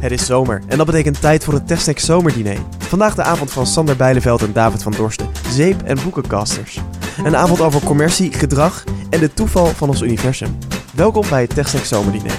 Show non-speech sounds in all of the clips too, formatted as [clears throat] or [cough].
Het is zomer en dat betekent tijd voor het TechSnack Zomerdiner. Vandaag de avond van Sander Bijleveld en David van Dorsten, zeep- en boekencasters. Een avond over commercie, gedrag en de toeval van ons universum. Welkom bij het TechSnack Zomerdiner.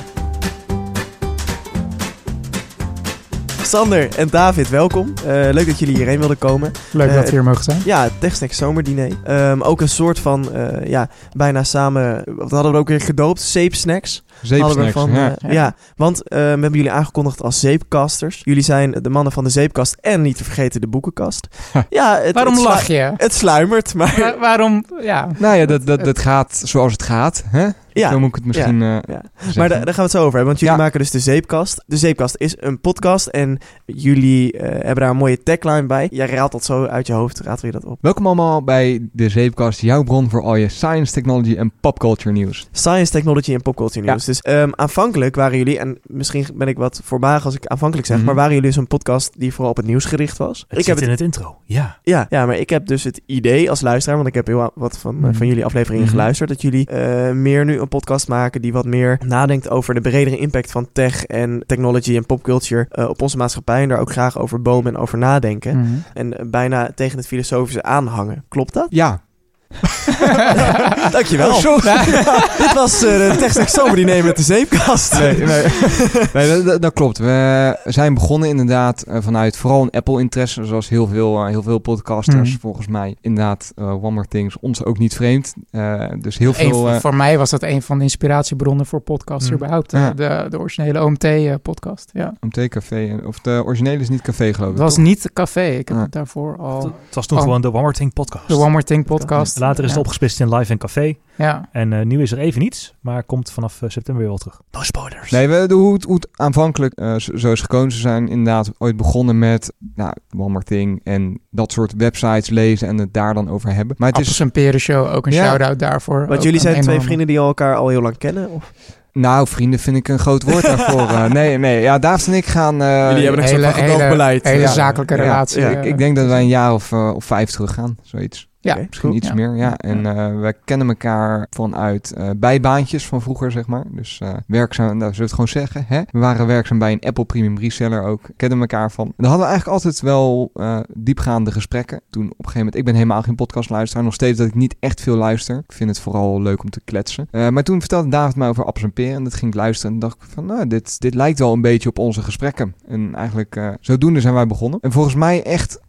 Sander en David, welkom. Eh, leuk dat jullie hierheen wilden komen. Leuk Eh, dat we hier mogen zijn. Ja, het TechSnack Zomerdiner. Ehm, ook een soort van, eh, ja, bijna samen, wat hadden we ook weer gedoopt? Zeepsnacks. Zeepsnacks, van, ja. eh, ja. want eh, we hebben jullie aangekondigd als zeepcasters. Jullie zijn de mannen van de zeepkast en niet te vergeten de boekenkast. [laughs] ja, het, Waarom het lach je? Het sluimert, maar Wa- waarom? Ja. Nou ja, dat, dat, dat gaat zoals het gaat. Hè? ja. Zo moet ik het misschien eh, ja. Maar da- daar gaan we het zo over hebben, want jullie Ja. maken dus de Zeepkast. De Zeepkast is een podcast en jullie hebben daar een mooie tagline bij. Jij raadt dat zo uit je hoofd, raad je dat op. Welkom allemaal bij de Zeepkast, jouw bron voor al je science, technology en popculture nieuws. Science, technology en popculture nieuws. Dus ehm, aanvankelijk waren jullie, en misschien ben ik wat voorbaag als ik aanvankelijk zeg, Mhm. maar waren jullie dus een podcast die vooral op het nieuws gericht was? Het ik heb zit in het intro, ja. Ja, ja, maar ik heb dus het idee als luisteraar, want ik heb heel wat van, eh, Mhm. van jullie afleveringen Mhm. geluisterd, dat jullie eh, meer nu een podcast maken die wat meer nadenkt over de bredere impact van tech en technology en popculture eh, op onze maatschappij en daar ook graag over bomen en over nadenken. Mhm. En bijna tegen het filosofische aanhangen. Klopt dat? Ja. [laughs] Dankjewel. Oh, sorry. [laughs] Dit was eh, de TechStack Zomerdiner met de zeepkast. Nee, nee. [laughs] nee dat, dat- dat klopt. We zijn begonnen inderdaad eh, vanuit vooral een Apple-interesse, zoals heel veel, eh, heel veel podcasters Mhm. volgens mij. Inderdaad, One More Things, ons ook niet vreemd. Eh, dus heel veel... eh, voor mij was dat een van de inspiratiebronnen voor podcasts Hmm. überhaupt. Ja. De, de originele OMT-podcast. ja. OMT Café, of de originele is niet Café geloof ik. Het was toch? niet café. Ik heb Ja. het daarvoor al... Het was toen Oh. gewoon de One More Thing podcast. De One More Thing podcast. Later is het opgesplitst in live en café. Ja. En eh, nu is er even niets, maar komt vanaf eh, september weer wel terug. No spoilers. Nee, we, de, hoe, het, hoe het aanvankelijk eh, zo zo is gekomen. Ze zijn inderdaad ooit begonnen met nou, One More Thing en dat soort websites lezen en het daar dan over hebben. Maar het Appels is, en Peren Show, ook een Ja. shout-out daarvoor. Want jullie een zijn twee vrienden die elkaar al heel lang kennen? Of? nou vrienden vind ik een groot woord daarvoor. Eh, [laughs] nee, nee, ja, David en ik gaan... eh, jullie hebben een hele- hele- beleid. Hele Ja. zakelijke ja, relatie. ja, ik, ik denk dat wij een jaar of, of vijf terug gaan, zoiets. Ja, Misschien iets Ja. meer, ja. En eh we kennen elkaar vanuit eh, bijbaantjes van vroeger, zeg maar. Dus eh, werkzaam, nou, zullen we het gewoon zeggen, hè? We waren werkzaam bij een Apple Premium Reseller ook. Kennen elkaar van. En dan hadden we eigenlijk altijd wel diepgaande gesprekken. Toen op een gegeven moment, ik ben helemaal geen podcastluisteraar. Nog steeds dat ik niet echt veel luister. Ik vind het vooral leuk om te kletsen. Maar toen vertelde David mij over appels en peren. En dat ging ik luisteren. En dacht ik van, nou, dit, dit lijkt wel een beetje op onze gesprekken. En eigenlijk, zodoende zijn wij begonnen. En volgens mij echt...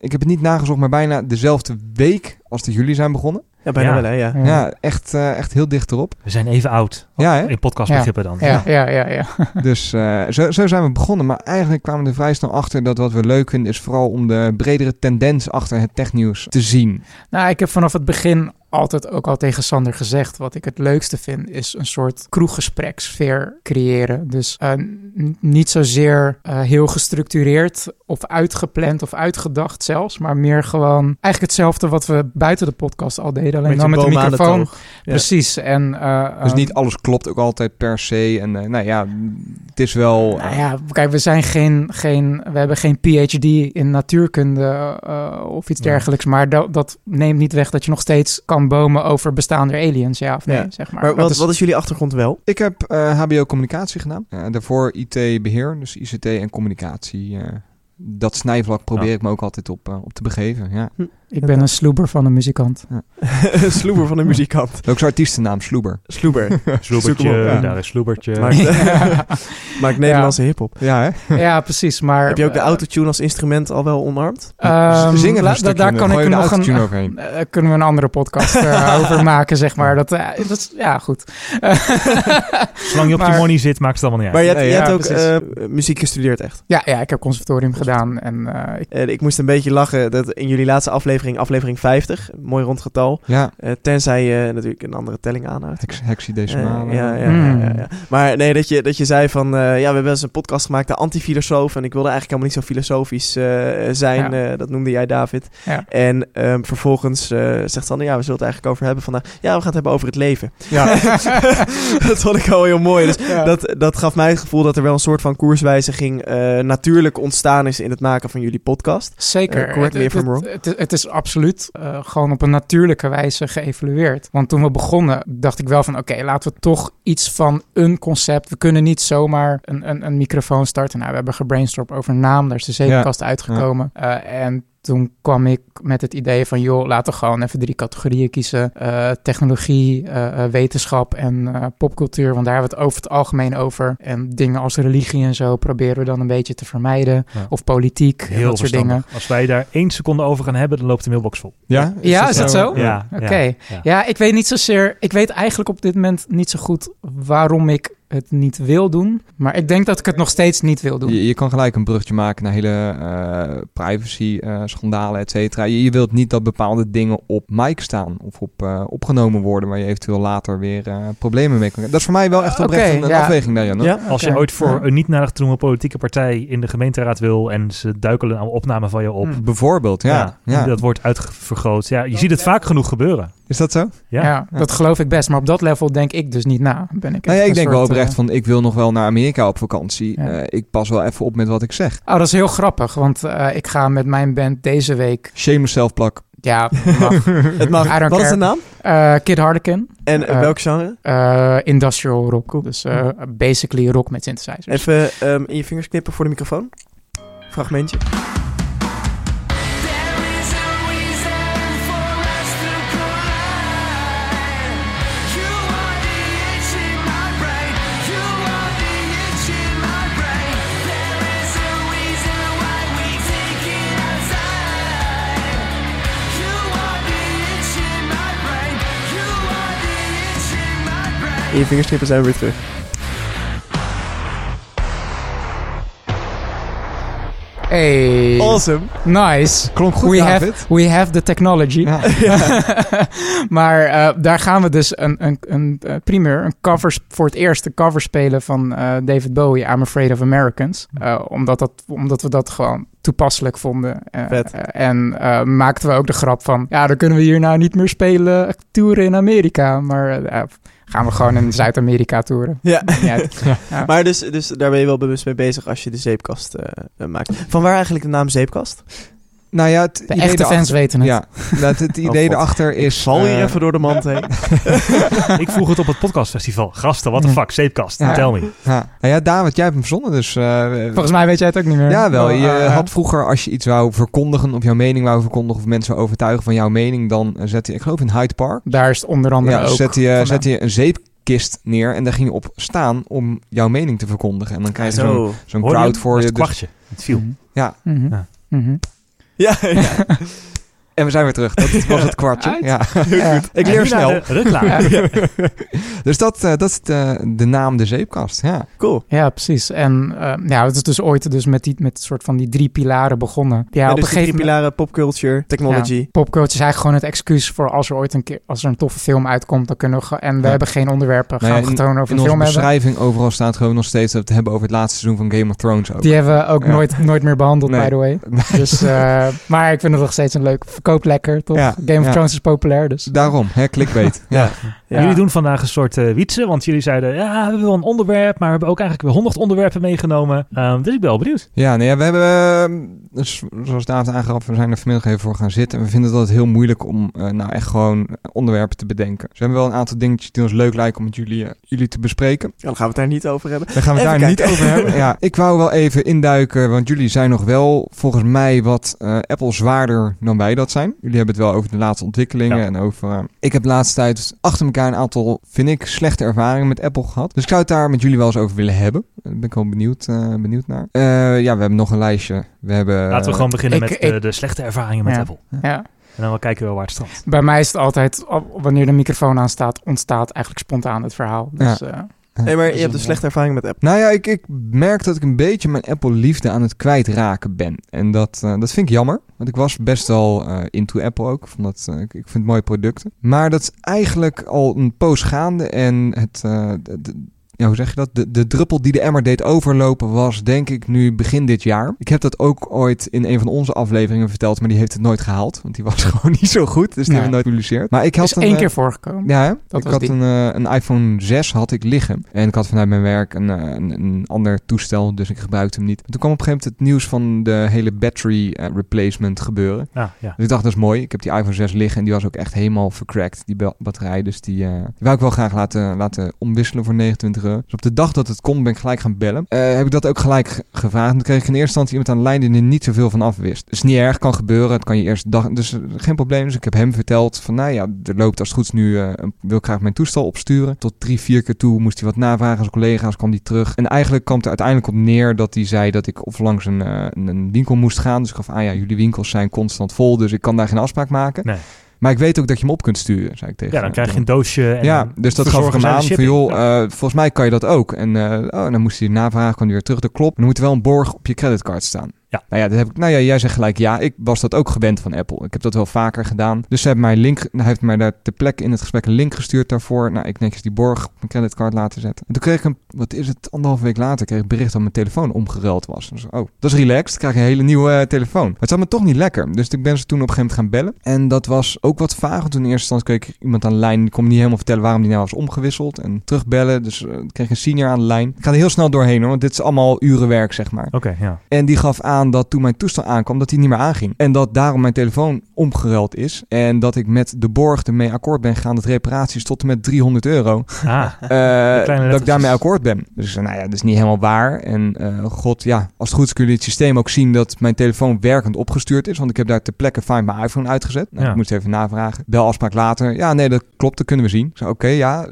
Ik heb het niet nagezocht, maar bijna dezelfde week als dat jullie zijn begonnen. Ja, bijna Ja. wel hè, ja. Ja. Ja, echt, eh, echt heel dicht erop. We zijn even oud. Ja, hè? In podcastbegrippen dan. Ja, ja, ja, ja. [laughs] Dus eh, zo, zo zijn we begonnen. Maar eigenlijk kwamen we er vrij snel achter dat wat we leuk vinden... is vooral om de bredere tendens achter het technieuws te zien. Nou, ik heb vanaf het begin altijd ook al tegen Sander gezegd. Wat ik het leukste vind, is een soort kroeggespreksfeer creëren. Dus eh, niet zozeer eh, heel gestructureerd of uitgepland of uitgedacht zelfs. Maar meer gewoon eigenlijk hetzelfde wat we buiten de podcast al deden. Alleen Met dan met de microfoon. Ja. Precies. En, eh, Dus niet alles klopt ook altijd per se. En nou ja, het is wel... Nou ja, kijk, we zijn geen, geen, we hebben geen PhD in natuurkunde of iets Ja. dergelijks, maar dat, dat neemt niet weg dat je nog steeds kan bomen over bestaande aliens, ja of nee, Ja. zeg maar. Maar wat, is- wat is jullie achtergrond wel? Ik heb eh, HBO communicatie gedaan. Eh, daarvoor IT-beheer, dus ICT en communicatie. eh, dat snijvlak probeer Ja. ik me ook altijd op, eh, op te begeven. Ja. Ik ben een sloeber van een muzikant. [laughs] Sloeber van een muzikant. Ook zijn artiestennaam, Sloeber. Sloeber. [laughs] Sloebertje, ja. daar is Sloebertje. Maakt, [laughs] maakt Nederlandse hiphop. Ja, hè? ja, precies, maar... Heb je ook de eh, autotune als instrument al wel omarmd? ehm, Zingen een daar kan ik nog een... overheen. eh, kunnen we een andere podcast eh, over maken, zeg maar. Dat, eh, dat is, ja, goed. Zolang je op maar- je money zit, maakt het allemaal niet Maar uit. je hebt, Nee, je ja, hebt ook eh, muziek gestudeerd echt. ja, ja, ik heb conservatorium gedaan en eh, ik En ik moest een beetje lachen dat in jullie laatste aflevering, aflevering 50, mooi rond getal, Ja, eh, tenzij je natuurlijk een andere telling aanhoudt. hex, hexadecimaal. Eh, ja, ja, Hmm. ja, ja, ja. Maar nee, dat je, dat je zei van... eh, ja, we hebben eens een podcast gemaakt, de antifilosoof. En ik wilde eigenlijk helemaal niet zo filosofisch eh, zijn. Ja. eh, dat noemde jij, David. Ja. En ehm, vervolgens eh, zegt Sander... Ja, we zullen het eigenlijk over hebben vandaag. Ja, we gaan het hebben over het leven. Ja. [laughs] dat vond ik wel heel mooi. Dus Ja. dat, dat gaf mij het gevoel dat er wel een soort van koerswijziging... eh, natuurlijk ontstaan is in het maken van jullie podcast. Zeker. Correct me Het- het. Het, het is is absoluut eh, gewoon op een natuurlijke wijze geëvalueerd. Want toen we begonnen, dacht ik wel van... oké, laten we toch iets van een concept... we kunnen niet zomaar een, een, een microfoon starten. Nou, we hebben gebrainstormd over een naam. Daar is de zeepkast uitgekomen. Uh, en toen kwam ik met het idee van, joh, laten we gewoon even drie categorieën kiezen. Uh, technologie, uh, wetenschap en uh, popcultuur, want daar hebben we het over het algemeen over. En dingen als religie en zo proberen we dan een beetje te vermijden. Ja. Of politiek, Heel dat soort dingen. Als wij daar één seconde over gaan hebben, dan loopt de mailbox vol. Ja, is ja, dat is dat zo? Ja. Oké. Okay. Ja. ja, ik weet niet zozeer, ik weet eigenlijk op dit moment niet zo goed waarom ik het niet wil doen. Maar ik denk dat ik het nog steeds niet wil doen. Je, je kan gelijk een brugje maken naar hele uh, privacy uh, schandalen, et cetera. Je, je, wilt niet dat bepaalde dingen op mic staan of op, uh, opgenomen worden... waar je eventueel later weer problemen mee kan Dat is voor mij wel echt oprecht okay, een, ja. afweging daarin. Ja? Als okay. je ooit voor een niet nadig te noemen politieke partij in de gemeenteraad wil... en ze duikelen een opname van je op... Hmm. Bijvoorbeeld, ja. ja, Dat wordt uitvergroot. Ja, je ziet het vaak genoeg gebeuren. Is dat zo? Ja. ja, dat geloof ik best. Maar op dat level denk ik dus niet na. Ben ik nou ja, ik denk wel oprecht van, ik wil nog wel naar Amerika op vakantie. Ja. Uh, ik pas wel even op met wat ik zeg. Oh, dat is heel grappig. Want uh, ik ga met mijn band deze week... Shameless self-plak. Ja, mag. [laughs] het mag. Wat care. is de naam? Uh, Kid Harlequin. En uh, welk genre? Uh, industrial rock. Cool. Dus basically rock met synthesizers. Even um, in je vingers knippen voor de microfoon. Fragmentje. In je vingerstippen zijn we weer terug. Hey. Awesome. Nice. Klonk goed, we David. Have, we have the technology. Ja. [laughs] maar uh, daar gaan we dus een, een, een uh, primeur, een cover, voor het eerst een cover spelen van uh, David Bowie, I'm Afraid of Americans. omdat, dat, omdat we dat gewoon toepasselijk vonden. en maakten we ook de grap van, ja, dan kunnen we hier nou niet meer spelen, toeren in Amerika. Maar gaan we gewoon in Zuid-Amerika toeren. [laughs] Ja. Maar dus, dus daar ben je wel bewust mee bezig als je de zeepkast uh, maakt. Van waar eigenlijk de naam zeepkast? Nou ja, het de echte fans weten het. Ja, dat het [laughs] idee oh erachter is... Ik val hier uh, even door de mand heen. [laughs] ik vroeg het op het podcastfestival. Gasten, wat een fuck, zeepkast. Ja. Tell me. Ja. Nou ja, David, jij hebt hem verzonnen, dus... Uh, Volgens mij weet jij het ook niet meer. Ja, wel. Je uh, had vroeger, als je iets wou verkondigen, of jouw mening wou verkondigen, of mensen overtuigen van jouw mening, dan zette je, ik geloof in Hyde Park. Daar is het onder andere ja, ook. Zet je, zet je een zeep kist neer en daar ging je op staan om jouw mening te verkondigen. En dan krijg je zo'n zo'n crowd voor je. Het kwartje, dus, het viel. Ja. Mm -hmm. ja. Mm -hmm. Ja, ja. [laughs] En we zijn weer terug. Dat was het kwartje. Ja. ja. Ik leer snel. Ja. [laughs] dus dat, uh, dat is de, de, naam de zeepkast. Ja. Cool. Ja, precies. En uh, ja, het is dus ooit dus met, die, met soort van die drie pilaren begonnen. Ja, ja op dus een gegeven drie pilaren popculture, technology. Ja, popculture is eigenlijk gewoon het excuus voor als er ooit een keer als er een toffe film uitkomt, dan kunnen we en we ja. hebben geen onderwerpen gaan nou getoond over in een film hebben. In onze beschrijving overal staat gewoon nog steeds dat we het hebben over het laatste seizoen van Game of Thrones ook. Die hebben we ook nooit, nooit meer behandeld, nee. by the way. [laughs] Dus, uh, maar ik vind het nog steeds een leuk, verkoopt lekker, toch? Game of ja. Thrones is populair, dus. Daarom, hè, clickbait. [laughs] ja. ja. Jullie doen vandaag een soort uh, wietse, want jullie zeiden, ja, we hebben wel een onderwerp, maar we hebben ook eigenlijk weer honderd onderwerpen meegenomen. Um, dus ik ben wel benieuwd. Ja, nee, we hebben, dus, zoals David aangaf, we zijn er vanmiddag even voor gaan zitten. En we vinden het altijd heel moeilijk om uh, nou echt gewoon onderwerpen te bedenken. Dus we hebben wel een aantal dingetjes die ons leuk lijken om met jullie, uh, jullie te bespreken. Ja, dan gaan we het daar niet over hebben. Dan gaan we het daar kijken. niet over hebben. [laughs] Ja, ik wou wel even induiken, want jullie zijn nog wel volgens mij wat Apple zwaarder dan wij dat zijn. Jullie hebben het wel over de laatste ontwikkelingen ja. en over... Uh, ik heb de laatste tijd achter elkaar een aantal, vind ik, slechte ervaringen met Apple gehad. Dus ik zou het daar met jullie wel eens over willen hebben. Daar ben ik wel benieuwd, uh, benieuwd naar. Uh, ja, we hebben nog een lijstje. We hebben, Laten we gewoon beginnen ik, met ik, de, de, slechte ervaringen met ja. Apple. Ja. En dan wel kijken we waar het strandt. Bij mij is het altijd, wanneer de microfoon aanstaat, ontstaat eigenlijk spontaan het verhaal. Dus, ja. Nee, maar [laughs] je hebt een slechte ervaring met Apple. Nou ja, ik, ik merk dat ik een beetje mijn Apple-liefde aan het kwijtraken ben. En dat, uh, dat vind ik jammer. Want ik was best wel uh, into Apple ook. Ik, vond dat, uh, ik, ik vind mooie producten. Maar dat is eigenlijk al een poos gaande. En het, de, de, ja, hoe zeg je dat? De, de druppel die de emmer deed overlopen was, denk ik, nu begin dit jaar. Ik heb dat ook ooit in een van onze afleveringen verteld, maar die heeft het nooit gehaald. Want die was [laughs] gewoon niet zo goed, dus die Nee. hebben we nooit gepubliceerd. Maar ik had is een, één eh, keer voorgekomen. Ja? Dat ik had die. een, eh, een iPhone 6 had ik liggen. En ik had vanuit mijn werk een, eh, een, een ander toestel, dus ik gebruikte hem niet. En toen kwam op een gegeven moment het nieuws van de hele battery replacement gebeuren. Ah, ja. Dus ik dacht, dat is mooi. Ik heb die iPhone 6 liggen en die was ook echt helemaal vercracked, die ba- batterij. Dus die, die wou ik wel graag laten, laten omwisselen voor 29 euro. Dus op de dag dat het kon, ben ik gelijk gaan bellen. Eh, heb ik dat ook gelijk ge- gevraagd. En toen kreeg ik in eerste instantie iemand aan de lijn die er niet zoveel van af wist. Is niet erg, kan gebeuren. Het kan je eerst dag... Dus eh, geen probleem. Dus ik heb hem verteld van, nou ja, er loopt als het goed is nu... eh, wil ik graag mijn toestel opsturen. Tot drie, vier keer toe moest hij wat navragen als collega's, kwam die terug. En eigenlijk kwam het er uiteindelijk op neer dat hij zei dat ik of langs een, eh, een- winkel moest gaan. Dus ik gaf aan, ja, jullie winkels zijn constant vol, dus ik kan daar geen afspraak maken. Nee. Maar ik weet ook dat je hem op kunt sturen, zei ik tegen ja, dan krijg je een doosje. En Ja, dus dat gaf ik hem aan van joh, Ja. eh, volgens mij kan je dat ook. En eh, oh, dan moest hij navragen, kwam hij weer terug. Dat klopt. Dan moet er wel een borg op je creditcard staan. Ja. Nou ja, dat heb ik, nou ja, jij zegt gelijk ja. Ik was dat ook gewend van Apple. Ik heb dat wel vaker gedaan. Dus ze hebben mij link, hij heeft mij daar ter plekke in het gesprek een link gestuurd daarvoor. Nou, ik netjes die borg op mijn creditcard laten zetten. En toen kreeg ik een, wat is het, anderhalve week later kreeg ik bericht dat mijn telefoon omgeruild was. Dus, oh, dat is relaxed. Ik krijg een hele nieuwe eh, telefoon. Maar het zat me toch niet lekker. Dus ik ben ze toen op een gegeven moment gaan bellen. En dat was ook wat vaag. Want toen in eerste instantie kreeg ik iemand aan de lijn. Die kon me niet helemaal vertellen waarom die nou was omgewisseld. En terugbellen. Dus eh, ik kreeg een senior aan de lijn. Ik ga er heel snel doorheen hoor. Want dit is allemaal urenwerk zeg maar. Oké, ja. En die gaf aan dat toen mijn toestel aankwam, dat hij niet meer aanging. En dat daarom mijn telefoon omgeruild is. En dat ik met de borg ermee akkoord ben gegaan dat reparaties tot en met 300 euro. Ah, eh, dat ik daarmee akkoord ben. Dus zei, nou ja, dat is niet helemaal waar. En eh, god, ja, als het goed is kun je het systeem ook zien dat mijn telefoon werkend opgestuurd is. Want ik heb daar ter plekke Find My iPhone uitgezet. Nou, Ja. Ik moest even navragen. Bel afspraak later. Ja, nee, dat klopt, dat kunnen we zien. Oké, ja,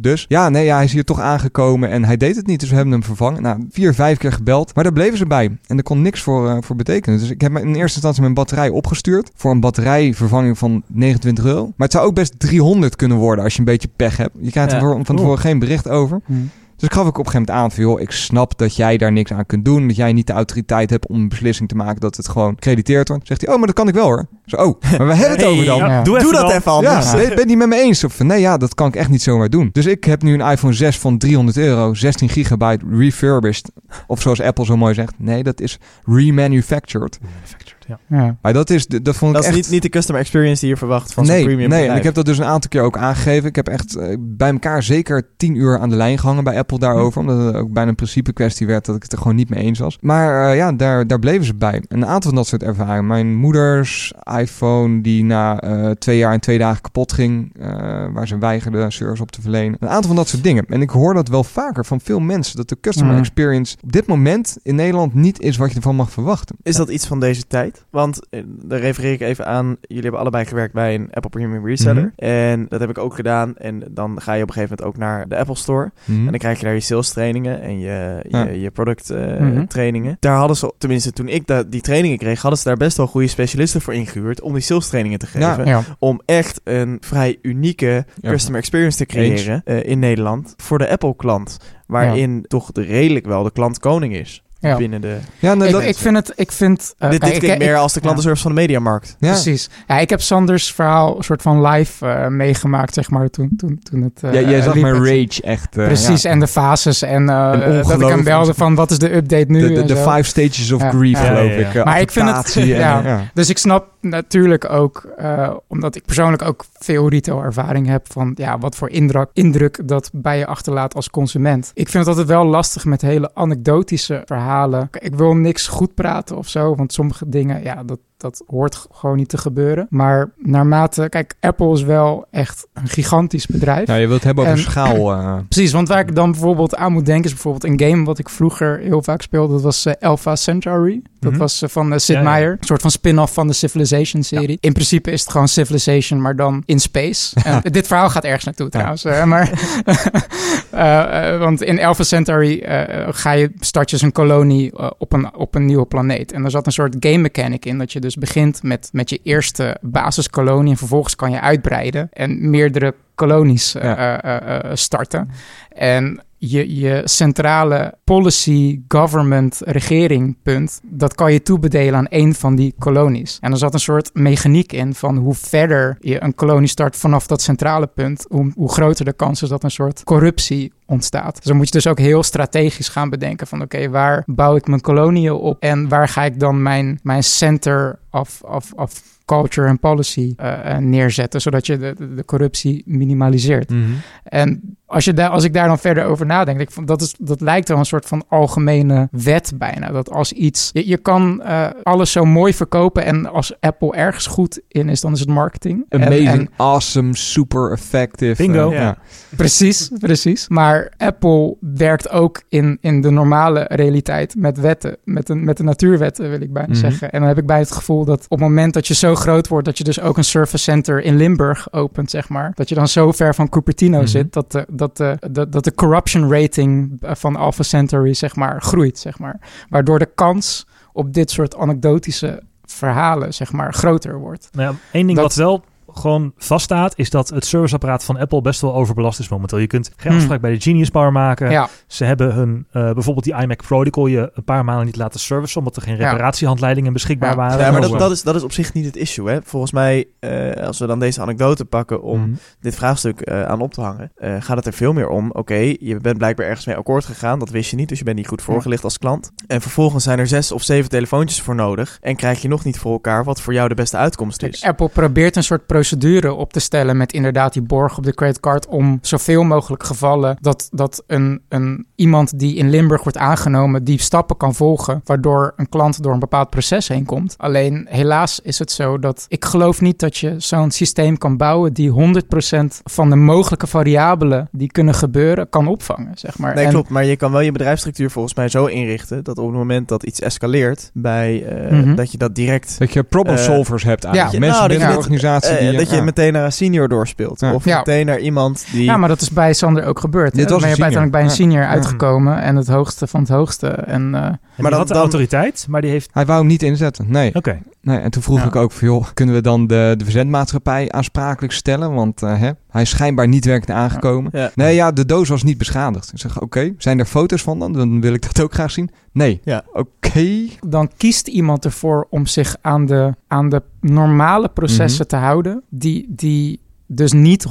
dus. Ja, nee, ja, hij is hier toch aangekomen en hij deed het niet. Dus we hebben hem vervangen. Nou, vier, vijf keer gebeld. Maar daar bleven ze bij. En er kon niks voor, eh, voor betekenen. Dus ik heb in eerste instantie mijn batterij opgestuurd. Voor een batterijvervanging van 29 euro. Maar het zou ook best 300 kunnen worden als je een beetje pech hebt. Je krijgt er voor- van tevoren geen bericht over. Hm. Dus ik gaf ik op een gegeven moment aan van... joh, ik snap dat jij daar niks aan kunt doen. Dat jij niet de autoriteit hebt om een beslissing te maken... dat het gewoon crediteerd wordt. Zegt hij, oh, maar dat kan ik wel hoor. Zo, oh, maar we hebben het Hey. over dan. Ja. Doe, Doe even dat dan. even Ja, anders. ben ben je niet met me eens? Of van, nee, ja, dat kan ik echt niet zomaar doen. Dus ik heb nu een iPhone 6 van 300 euro, 16 gigabyte refurbished. Of zoals Apple zo mooi zegt, nee, dat is remanufactured. Manufactured, ja. Ja. Maar dat is, dat vond ik Dat is echt... niet, niet de customer experience die je verwacht van zo'n nee, premium nee, en bedrijf. ik heb dat dus een aantal keer ook aangegeven. Ik heb echt eh, bij elkaar zeker 10 uur aan de lijn gehangen bij Apple daarover. Omdat het ook bijna een principe kwestie werd dat ik het er gewoon niet mee eens was. Maar eh, ja, daar, daar bleven ze bij. En een aantal van dat soort ervaringen. Mijn moeders iPhone die na eh, twee jaar en twee dagen kapot ging. eh, waar ze weigerde service op te verlenen. Een aantal van dat soort dingen. En ik hoor dat wel vaker van veel mensen. Dat de customer Mhm. experience op dit moment in Nederland niet is wat je ervan mag verwachten. Is dat iets van deze tijd? Want eh, daar refereer ik even aan. Jullie hebben allebei gewerkt bij een Apple Premium Reseller. Mhm. En dat heb ik ook gedaan. En dan ga je op een gegeven moment ook naar de Apple Store. Mhm. En dan krijg je daar je sales trainingen en je, je, Ja. je product eh, Mhm. trainingen. Daar hadden ze, tenminste toen ik die trainingen kreeg, hadden ze daar best wel goede specialisten voor ingehuurd om die sales trainingen te geven. Ja. Om echt een vrij unieke Ja. customer experience te creëren eh, in Nederland voor de Apple klant. Waarin toch de, redelijk wel de klant koning is. Ja. Binnen de, Ja, Ik, dat, ik vind het... Ik vind, eh, dit dit ik- klinkt ik- meer als de klantenservice van de mediamarkt. ja. Precies. Ja, ik heb Sanders verhaal een soort van live eh, meegemaakt, zeg maar, toen, toen, toen het... eh, Ja, jij zag mijn rage echt. eh, Precies, ja. en de fases en eh, En dat ik hem belde van wat is de update nu De, de, de five stages of Ja. grief, Ja, geloof ik. Maar ik vind het- [laughs] ja. ja. Dus ik snap natuurlijk ook, eh, omdat ik persoonlijk ook veel retail-ervaring heb, van ja, wat voor indruk, indruk dat bij je achterlaat als consument. Ik vind het altijd wel lastig met hele anekdotische verhalen. Ik wil niks goed praten of zo, want sommige dingen, ja, dat, dat hoort gewoon niet te gebeuren. Maar naarmate, kijk, Apple is wel echt een gigantisch bedrijf. Nou, je wilt het hebben over En- schaal. [clears throat] eh. Precies, want waar ik dan bijvoorbeeld aan moet denken is bijvoorbeeld een game wat ik vroeger heel vaak speelde. Dat was eh, Alpha Centauri. Dat Mhm. was eh, van Sid Ja, ja. Meier. Een soort van spin-off van de Civilization serie. In principe is het gewoon Civilization, maar dan in space. [laughs] En dit verhaal gaat ergens naartoe trouwens. maar, [laughs] eh, eh, want in Alpha Centauri eh, ga je, start je een kolonie op, een, op een nieuwe planeet. En er zat een soort game mechanic in. Dat je dus begint met, met je eerste basiskolonie. En vervolgens kan je uitbreiden. En meerdere kolonies Ja. eh, eh, eh, starten. En je, je centrale policy, government, regering punt, dat kan je toebedelen aan één van die kolonies. En er zat een soort mechaniek in van hoe verder je een kolonie start vanaf dat centrale punt, hoe, hoe groter de kans is dat een soort corruptie ontstaat. Dus dan moet je dus ook heel strategisch gaan bedenken van oké, waar bouw ik mijn koloniën op en waar ga ik dan mijn, mijn center of, of, of culture en policy uh, neerzetten, zodat je de, de, de corruptie minimaliseert. Mhm. En als, je daar, als ik daar dan verder over nadenk, denk ik dat, is, dat lijkt wel een soort van algemene wet bijna. Dat als iets, je, je kan uh, alles zo mooi verkopen en als Apple ergens goed in is, dan is het marketing. Amazing, En- en- awesome, super effective. Bingo. eh, Ja. Precies, precies. Maar Apple werkt ook in, in de normale realiteit met wetten, met, een, met de natuurwetten wil ik bijna Mhm. zeggen. En dan heb ik bij het gevoel dat op het moment dat je zo groot wordt, dat je dus ook een service center in Limburg opent, zeg maar. Dat je dan zo ver van Cupertino Mhm. zit, dat de, dat, de, dat, dat de corruption rating van Alpha Centauri, zeg maar, groeit, zeg maar. Waardoor de kans op dit soort anekdotische verhalen, zeg maar, groter wordt. Nou ja, één ding Dat- wat wel gewoon vaststaat, is dat het serviceapparaat van Apple best wel overbelast is momenteel. Je kunt geen Hmm. afspraak bij de Genius Bar maken. Ja, Ze hebben hun, eh, bijvoorbeeld die iMac Pro, die kon je een paar maanden niet laten servicen, omdat er geen reparatiehandleidingen beschikbaar Ja. waren. Ja, maar dat, dat, is, dat is op zich niet het issue. Hè? Volgens mij, eh, als we dan deze anekdote pakken om Mhm. dit vraagstuk eh, aan op te hangen, eh, gaat het er veel meer om. Oké, je bent blijkbaar ergens mee akkoord gegaan, dat wist je niet, dus je bent niet goed voorgelicht als klant. En vervolgens zijn er zes of zeven telefoontjes voor nodig en krijg je nog niet voor elkaar wat voor jou de beste uitkomst Kijk, is. Apple probeert een soort procedure op te stellen met inderdaad die borg op de creditcard om zoveel mogelijk gevallen dat, dat een, een, iemand die in Limburg wordt aangenomen die stappen kan volgen, waardoor een klant door een bepaald proces heen komt. Alleen helaas is het zo dat ik geloof niet dat je zo'n systeem kan bouwen die 100% van de mogelijke variabelen die kunnen gebeuren kan opvangen, zeg maar. Nee, En- klopt. Maar je kan wel je bedrijfsstructuur volgens mij zo inrichten dat op het moment dat iets escaleert, bij, eh, Mhm. dat je dat direct Dat je problem Eh, solvers hebt eigenlijk. ja, Mensen nou, binnen de organisatie eh, die... dat je meteen naar een senior doorspeelt. Ja. Of Ja. meteen naar iemand die... Ja, maar dat is bij Sander ook gebeurd. Dit hè? was ben een je uiteindelijk bij een senior. uitgekomen en het hoogste van het hoogste. En uh, En die dan- had de dan- autoriteit, maar die heeft... Hij wou hem niet inzetten, nee. Oké. Nee. En toen vroeg Ja. ik ook van, joh, kunnen we dan de, de verzendmaatschappij aansprakelijk stellen? Want eh, hè, hij is schijnbaar niet werkend aangekomen. Ja. Nee, ja, de doos was niet beschadigd. Ik zeg, oké, zijn er foto's van dan? Dan wil ik dat ook graag zien. Nee. Ja. Oké. dan kiest iemand ervoor om zich aan de, aan de normale processen te houden, die, die dus niet 100%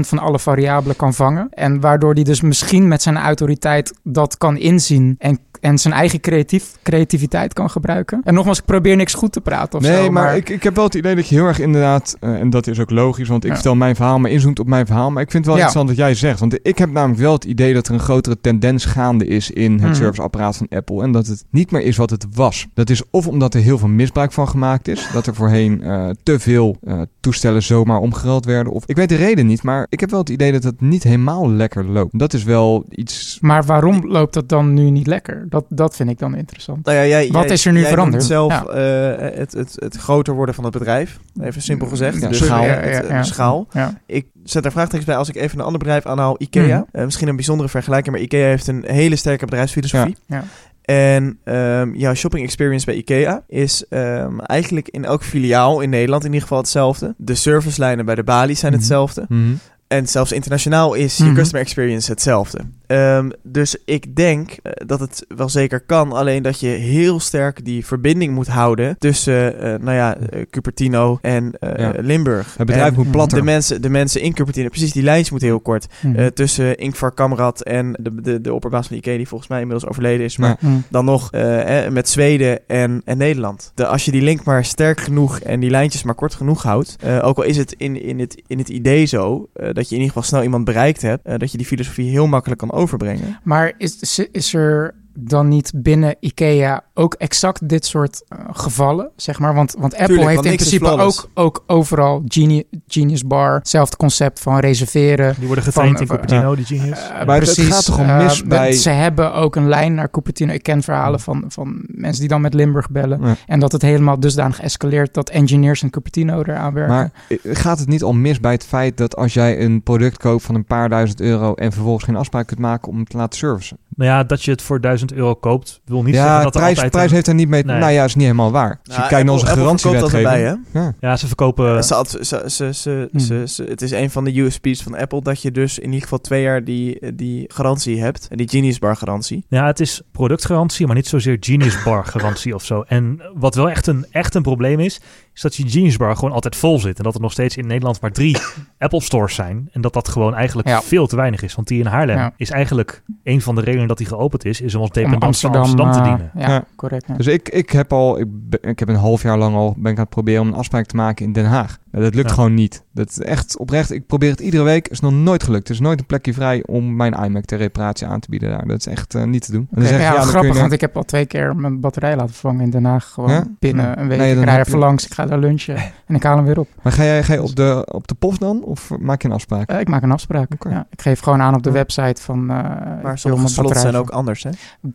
van alle variabelen kan vangen. En waardoor die dus misschien met zijn autoriteit dat kan inzien en, en zijn eigen creatief, creativiteit kan gebruiken. En nogmaals, ik probeer niks goed te praten of Nee, zo, maar, ik, ik heb wel het idee dat je heel erg inderdaad, eh, en dat is ook logisch, want ik Ja. vertel mijn verhaal, maar inzoomt op mijn verhaal. Maar ik vind het wel Ja. interessant wat jij zegt. Want ik heb namelijk wel het idee dat er een grotere tendens gaande is in het Mhm. serviceapparaat van Apple. En dat het niet meer is wat het was. Dat is of omdat er heel veel misbruik van gemaakt is. Dat er voorheen eh, te veel eh, toestellen zomaar omgeruild werden. Of ik weet de reden niet, maar ik heb wel het idee dat het niet helemaal lekker loopt. Dat is wel iets. Maar waarom loopt dat dan nu niet lekker? Dat, dat vind ik dan interessant. Nou ja, jij, Wat jij- is er nu jij veranderd? zelf Ja. eh, het, het, het groter worden van het bedrijf. Even simpel gezegd. Ja, dus schaal. Ja, het, de schaal. Ja. Ik zet daar vraagtekens bij als ik even een ander bedrijf aanhaal. Ikea. Mhm. Eh, misschien een bijzondere vergelijking, maar Ikea heeft een hele sterke bedrijfsfilosofie. Ja. En ehm, jouw shopping experience bij Ikea is ehm, eigenlijk in elk filiaal in Nederland in ieder geval hetzelfde. De servicelijnen bij de balie zijn Mhm. hetzelfde. Mhm. En zelfs internationaal is je Mhm. customer experience hetzelfde. Ehm, dus ik denk eh, dat het wel zeker kan. Alleen dat je heel sterk die verbinding moet houden tussen, eh, nou ja, eh, Cupertino en Ja. Limburg. Het bedrijf En moet platter. de mensen, de mensen in Cupertino, precies, die lijntjes moeten heel kort. Mhm. Tussen Ingvar Kamrad en de, de, de opperbaas van Ikea, die volgens mij inmiddels overleden is. Maar Ja. Mhm. dan nog eh, met Zweden en, en Nederland. De, als je die link maar sterk genoeg en die lijntjes maar kort genoeg houdt. ook al is het in, in, het in het idee zo dat je in ieder geval snel iemand bereikt hebt. dat je die filosofie heel makkelijk kan overbrengen. Maar is, is er dan niet binnen IKEA ook exact dit soort eh, gevallen, zeg maar? Want, want Apple Tuurlijk, heeft want in principe ook, ook overal Genius, Genius Bar, hetzelfde concept van reserveren. Die worden getraind Van- in Cupertino, die genius. Eh, Maar het- het gaat toch om mis eh, bij- Ze hebben ook een lijn naar Cupertino. Ik ken verhalen van, van mensen die dan met Limburg bellen. Ja. En dat het helemaal dusdanig escaleert dat engineers in Cupertino eraan werken. Maar eh, gaat het niet al mis bij het feit dat als jij een product koopt van een paar duizend euro en vervolgens geen afspraak kunt maken om het te laten servicen? Nou ja, dat je het voor 1000 euro koopt, wil niet zeggen Ja, dat er prijs, altijd... prijs een- heeft er niet mee... Nee. Nou ja, is niet helemaal waar. Als je Nou, kijkt naar onze dat garantiewetgeving... erbij, hè? Ja. Ja, ze verkopen... Ze had- ze, ze, ze, Hmm. ze, ze- het is een van de USP's van Apple dat je dus in ieder geval twee jaar die, die garantie hebt. En die Genius Bar garantie. Ja, het is productgarantie, maar niet zozeer Genius Bar garantie of zo. En wat wel echt een, echt een probleem is, is dat je Genius Bar gewoon altijd vol zit. En dat er nog steeds in Nederland maar drie Apple stores zijn. En dat dat gewoon eigenlijk Ja. veel te weinig is. Want die in Haarlem Ja. is eigenlijk een van de redenen dat die geopend is, is om als dependance van Amsterdam te eh, dienen. Ja, Ja. correct. ja. Dus ik, ik heb al, ik, ben- ik heb een half jaar lang al, ben ik aan het proberen om een afspraak te maken in Den Haag. Ja, dat lukt Ja. gewoon niet. Dat is echt oprecht, ik probeer het iedere week, is nog nooit gelukt. Er is nooit een plekje vrij om mijn iMac ter reparatie aan te bieden daar. Dat is echt eh, niet te doen. En dan zeg je, ja, dan kun grappig, je- want ik heb al twee keer mijn batterij laten vervangen in Den Haag. Gewoon Ja? binnen Ja. een week. Nee, ik dan rij heb even je- langs, ik ga daar lunchen [laughs] en ik haal hem weer op. Maar ga jij, ga je op, de, op de post dan? Of maak je een afspraak? Eh, ik maak een afspraak. Ja, ik geef gewoon aan op de Ja. website van... eh, ik Maar sommige slots zijn ook anders, hè?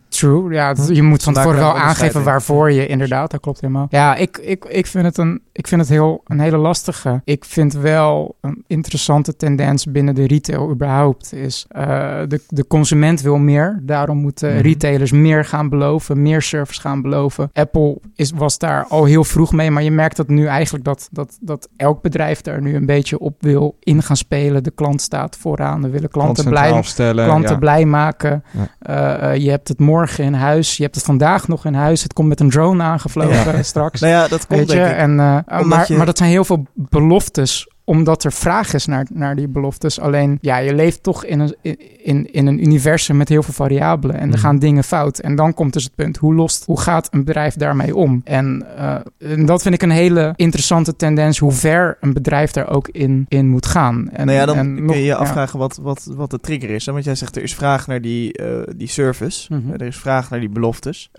True, ja. het- Je moet van tevoren wel aangeven waarvoor je inderdaad, dat klopt helemaal. Ja, ik, ik, ik vind het, een, ik vind het heel, een hele lastige. Ik vind wel een interessante tendens binnen de retail überhaupt is... eh, de, de consument wil meer, daarom moeten Mhm. retailers meer gaan beloven, meer service gaan beloven. Apple is, was daar al heel vroeg mee, maar je merkt dat nu eigenlijk dat, dat, dat elk bedrijf daar nu een beetje op wil in gaan spelen. De klant staat vooraan, we willen klanten blij stellen. klanten ja. blij maken. Ja. Eh, eh, je hebt het morgen in huis. Je hebt het vandaag nog in huis. Het komt met een drone aangevlogen straks. Nou ja, dat komt Weet je? En, maar, je- maar dat zijn heel veel beloftes omdat er vraag is naar, naar die beloftes. Alleen, ja, je leeft toch in een, in, in een universum met heel veel variabelen. En er Mhm. gaan dingen fout. En dan komt dus het punt, hoe, lost, hoe gaat een bedrijf daarmee om? En, eh, en dat vind ik een hele interessante tendens, hoe ver een bedrijf daar ook in, in moet gaan. En, nou ja, dan en kun nog- je je ja. afvragen wat, wat, wat de trigger is. Hè? Want jij zegt er is vraag naar die, eh, die service. Mhm. Eh, er is vraag naar die beloftes.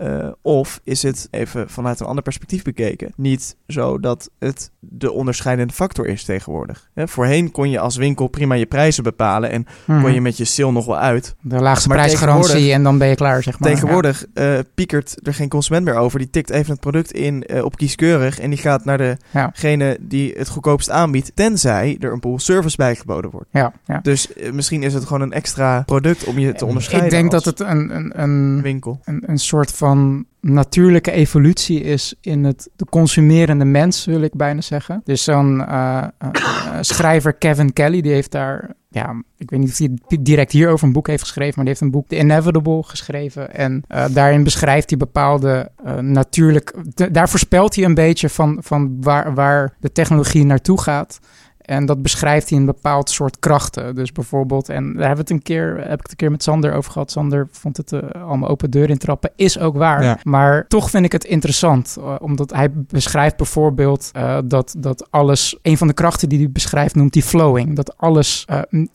Of is het, even vanuit een ander perspectief bekeken, niet zo dat het de onderscheidende factor is tegenwoordig. Hè? Voorheen kon je als winkel prima je prijzen bepalen en Mhm. kon je met je sale nog wel uit. De laagste Maar prijsgarantie en dan ben je klaar, zeg maar. Tegenwoordig eh, piekert er geen consument meer over. Die tikt even het product in eh, op kieskeurig en die gaat naar Ja. degene die het goedkoopst aanbiedt, tenzij er een pool service bijgeboden wordt. Ja, ja. Dus eh, misschien is het gewoon een extra product om je te onderscheiden. Ik denk dat het een, een, een, winkel. een, een soort van natuurlijke evolutie is in het de consumerende mens, wil ik bijna zeggen. Dus zo'n eh, eh, eh, schrijver Kevin Kelly, die heeft daar, ja, ik weet niet of hij direct hierover een boek heeft geschreven, maar die heeft een boek The Inevitable geschreven. En daarin beschrijft hij bepaalde natuurlijk, daar voorspelt hij een beetje van, van waar, waar de technologie naartoe gaat. En dat beschrijft hij een bepaald soort krachten. Dus bijvoorbeeld, en daar hebben we het een keer, heb ik het een keer met Sander over gehad. Sander vond het eh, allemaal open deur intrappen. Is ook waar. Ja. Maar toch vind ik het interessant. eh, omdat hij beschrijft bijvoorbeeld eh, dat, dat alles. Een van de krachten die hij beschrijft noemt hij flowing. Dat alles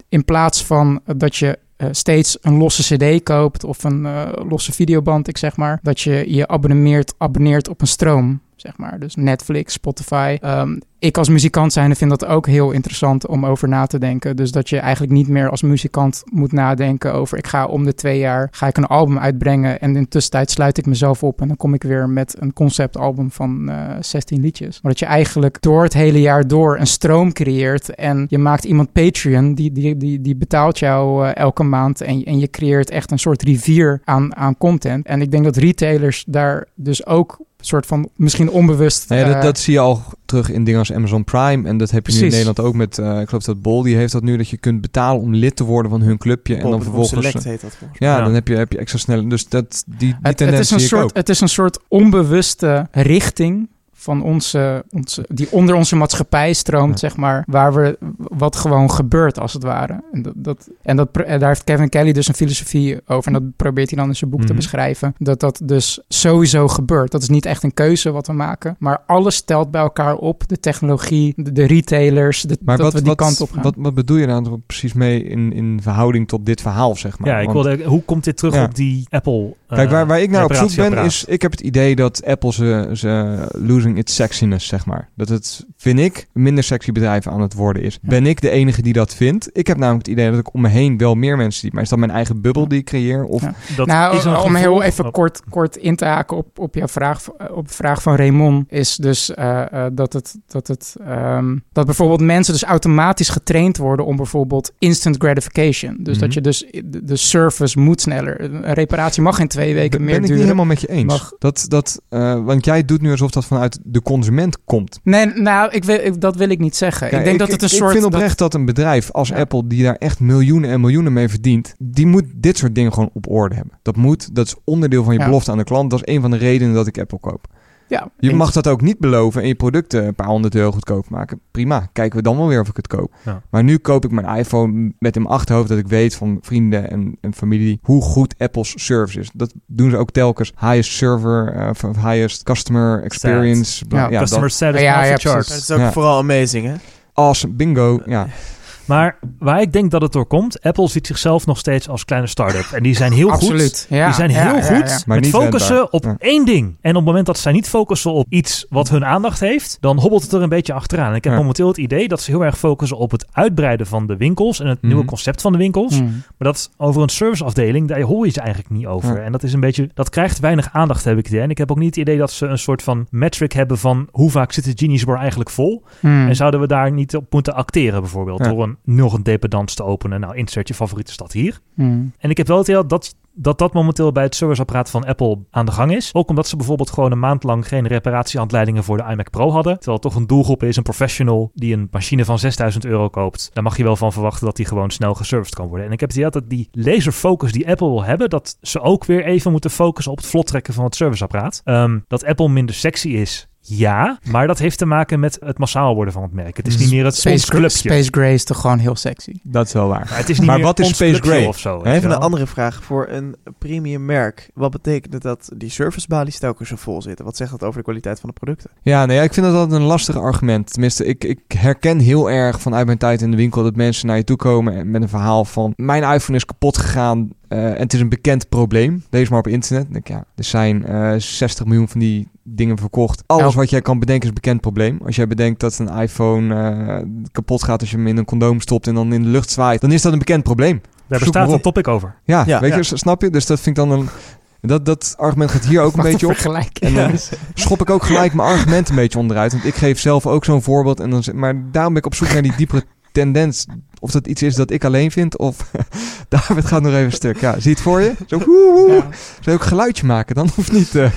in plaats van dat je steeds een losse CD koopt of een losse videoband, ik zeg maar, dat je je abonneert, abonneert op een stroom. Zeg maar. Dus Netflix, Spotify. Ehm, ik als muzikant zijnde vind dat ook heel interessant om over na te denken. Dus dat je eigenlijk niet meer als muzikant moet nadenken over... ik ga om de twee jaar ga ik een album uitbrengen... en in de tussentijd sluit ik mezelf op... en dan kom ik weer met een conceptalbum van eh 16 liedjes. Maar dat je eigenlijk door het hele jaar door een stroom creëert... en je maakt iemand Patreon, die, die, die, die betaalt jou eh, elke maand... En, en je creëert echt een soort rivier aan, aan content. En ik denk dat retailers daar dus ook soort van misschien onbewust... Nee, dat, eh, dat zie je al terug in dingen als Amazon Prime. En dat heb je nu in. Nederland ook met, eh, ik geloof dat Bol, die heeft dat nu, dat je kunt betalen om lid te worden van hun clubje. En dan vervolgens... Select heet dat volgens mij. Ja, Ja. dan heb je, heb je extra snel. Dus dat, die, die Het, het, is een zie ik soort, ook. het is een soort onbewuste richting van onze, onze die onder onze maatschappij stroomt, Ja. zeg maar, waar we wat gewoon gebeurt als het ware. En, dat, dat, en, dat, en daar heeft Kevin Kelly dus een filosofie over. En dat probeert hij dan in zijn boek te Mhm. beschrijven. Dat dat dus sowieso gebeurt. Dat is niet echt een keuze wat we maken, maar alles stelt bij elkaar op. De technologie, de, de retailers, de, Maar dat wat, we die wat, kant op gaan. wat, wat bedoel je daar precies mee in, in verhouding tot dit verhaal, zeg maar? ja, ik Want- wilde, hoe komt dit terug Ja. op die Apple Kijk, waar, waar ik naar op zoek ben, is... Ik heb het idee dat Apple ze, ze losing its sexiness, zeg maar. Dat het, vind ik, een minder sexy bedrijf aan het worden is. Ja. Ben ik de enige die dat vindt? Ik heb namelijk het idee dat ik om me heen wel meer mensen zie. Maar is dat mijn eigen bubbel die ik creëer? Of, Ja. Dat nou, is een om heel even kort, kort in te haken op, op jouw vraag, op de vraag van Raymond, is dus eh, eh, dat, het, dat, het, ehm, dat bijvoorbeeld mensen dus automatisch getraind worden om bijvoorbeeld instant gratification. Dus Mhm. dat je dus de, de service moet sneller. Een reparatie mag in twee weken ben meer ik niet helemaal met je eens. Mag- Dat, dat, eh, want jij doet nu alsof dat vanuit de consument komt. Nee, nou, ik wil, ik- dat wil ik niet zeggen. Kijk, ik denk dat het een ik soort... vind dat- oprecht dat, een bedrijf als Ja. Apple, die daar echt miljoenen en miljoenen mee verdient, die moet dit soort dingen gewoon op orde hebben. Dat moet, dat is onderdeel van je Ja. belofte aan de klant. Dat is een van de redenen dat ik Apple koop. Ja, Je eens. mag dat ook niet beloven en je producten een paar honderd euro goedkoop maken. Prima, kijken we dan wel weer of ik het koop. Ja. Maar nu koop ik mijn iPhone met in mijn achterhoofd dat ik weet van vrienden en, en familie hoe goed Apple's service is. Dat doen ze ook telkens. Highest server, eh, of highest customer experience. bla- Ja, ja, Customer dat, satisfaction Ja, ja, chart. precies. Dat is ook Ja. vooral amazing, hè? awesome, bingo. Ja. [laughs] Maar waar ik denk dat het door komt, Apple ziet zichzelf nog steeds als kleine start-up. En die zijn heel goed. Absoluut. Ja, die zijn heel ja, goed ja. Maar met focussen wendbaar. op één ding. En op het moment dat zij niet focussen op iets wat hun aandacht heeft, dan hobbelt het er een beetje achteraan. En ik heb momenteel het idee dat ze heel erg focussen op het uitbreiden van de winkels en het Mhm. nieuwe concept van de winkels. Hmm. Maar dat over een serviceafdeling, daar hoor je ze eigenlijk niet over. En dat is een beetje, dat krijgt weinig aandacht, heb ik het idee. En ik heb ook niet het idee dat ze een soort van metric hebben van hoe vaak zit de Genius Bar eigenlijk vol. Hmm. En zouden we daar niet op moeten acteren, bijvoorbeeld, door een, nog een dependance te openen. Nou, insert je favoriete stad hier. Hmm. En ik heb wel het idee dat dat dat momenteel bij het serviceapparaat van Apple aan de gang is. Ook omdat ze bijvoorbeeld gewoon een maand lang geen reparatiehandleidingen voor de iMac Pro hadden. Terwijl het toch een doelgroep is, een professional die een machine van 6000 euro koopt. Daar mag je wel van verwachten dat die gewoon snel geserviced kan worden. En ik heb het idee dat die laserfocus die Apple wil hebben, dat ze ook weer even moeten focussen op het vlot trekken van het serviceapparaat. Ehm, dat Apple minder sexy is. Ja, maar dat heeft te maken met het massaal worden van het merk. Het is niet meer het Space, clubje. Space Gray is toch gewoon heel sexy. Dat is wel waar. Maar het is niet Maar meer wat is Space clubje Gray? of zo. Even een andere vraag. Voor een premium merk, wat betekent het dat die servicebalies telkens zo vol zitten? Wat zegt dat over de kwaliteit van de producten? Ja, nee, ja, ik vind dat altijd een lastig argument. Tenminste, ik, ik herken heel erg vanuit mijn tijd in de winkel dat mensen naar je toe komen en met een verhaal van mijn iPhone is kapot gegaan eh, en het is een bekend probleem. Lees maar op internet. Denk ja, er zijn eh 60 miljoen van die dingen verkocht. Alles wat jij kan bedenken is een bekend probleem. Als jij bedenkt dat een iPhone eh, kapot gaat als je hem in een condoom stopt en dan in de lucht zwaait, dan is dat een bekend probleem. Daar Zoek bestaat een op. topic over. Ja, Ja, weet ja. je, snap je? Dus dat vind ik dan een... Dat, dat argument gaat hier ook een beetje op. En dan schop ik ook gelijk mijn argument een beetje onderuit. Want ik geef zelf ook zo'n voorbeeld. En dan, maar daarom ben ik op zoek naar die diepere tendens. Of dat iets is dat ik alleen vind. Of [laughs] David gaat nog even stuk. Ja, zie het voor je? Zo, woe, woe. Ja. Zou je ook een geluidje maken dan? Of niet? [laughs] eh?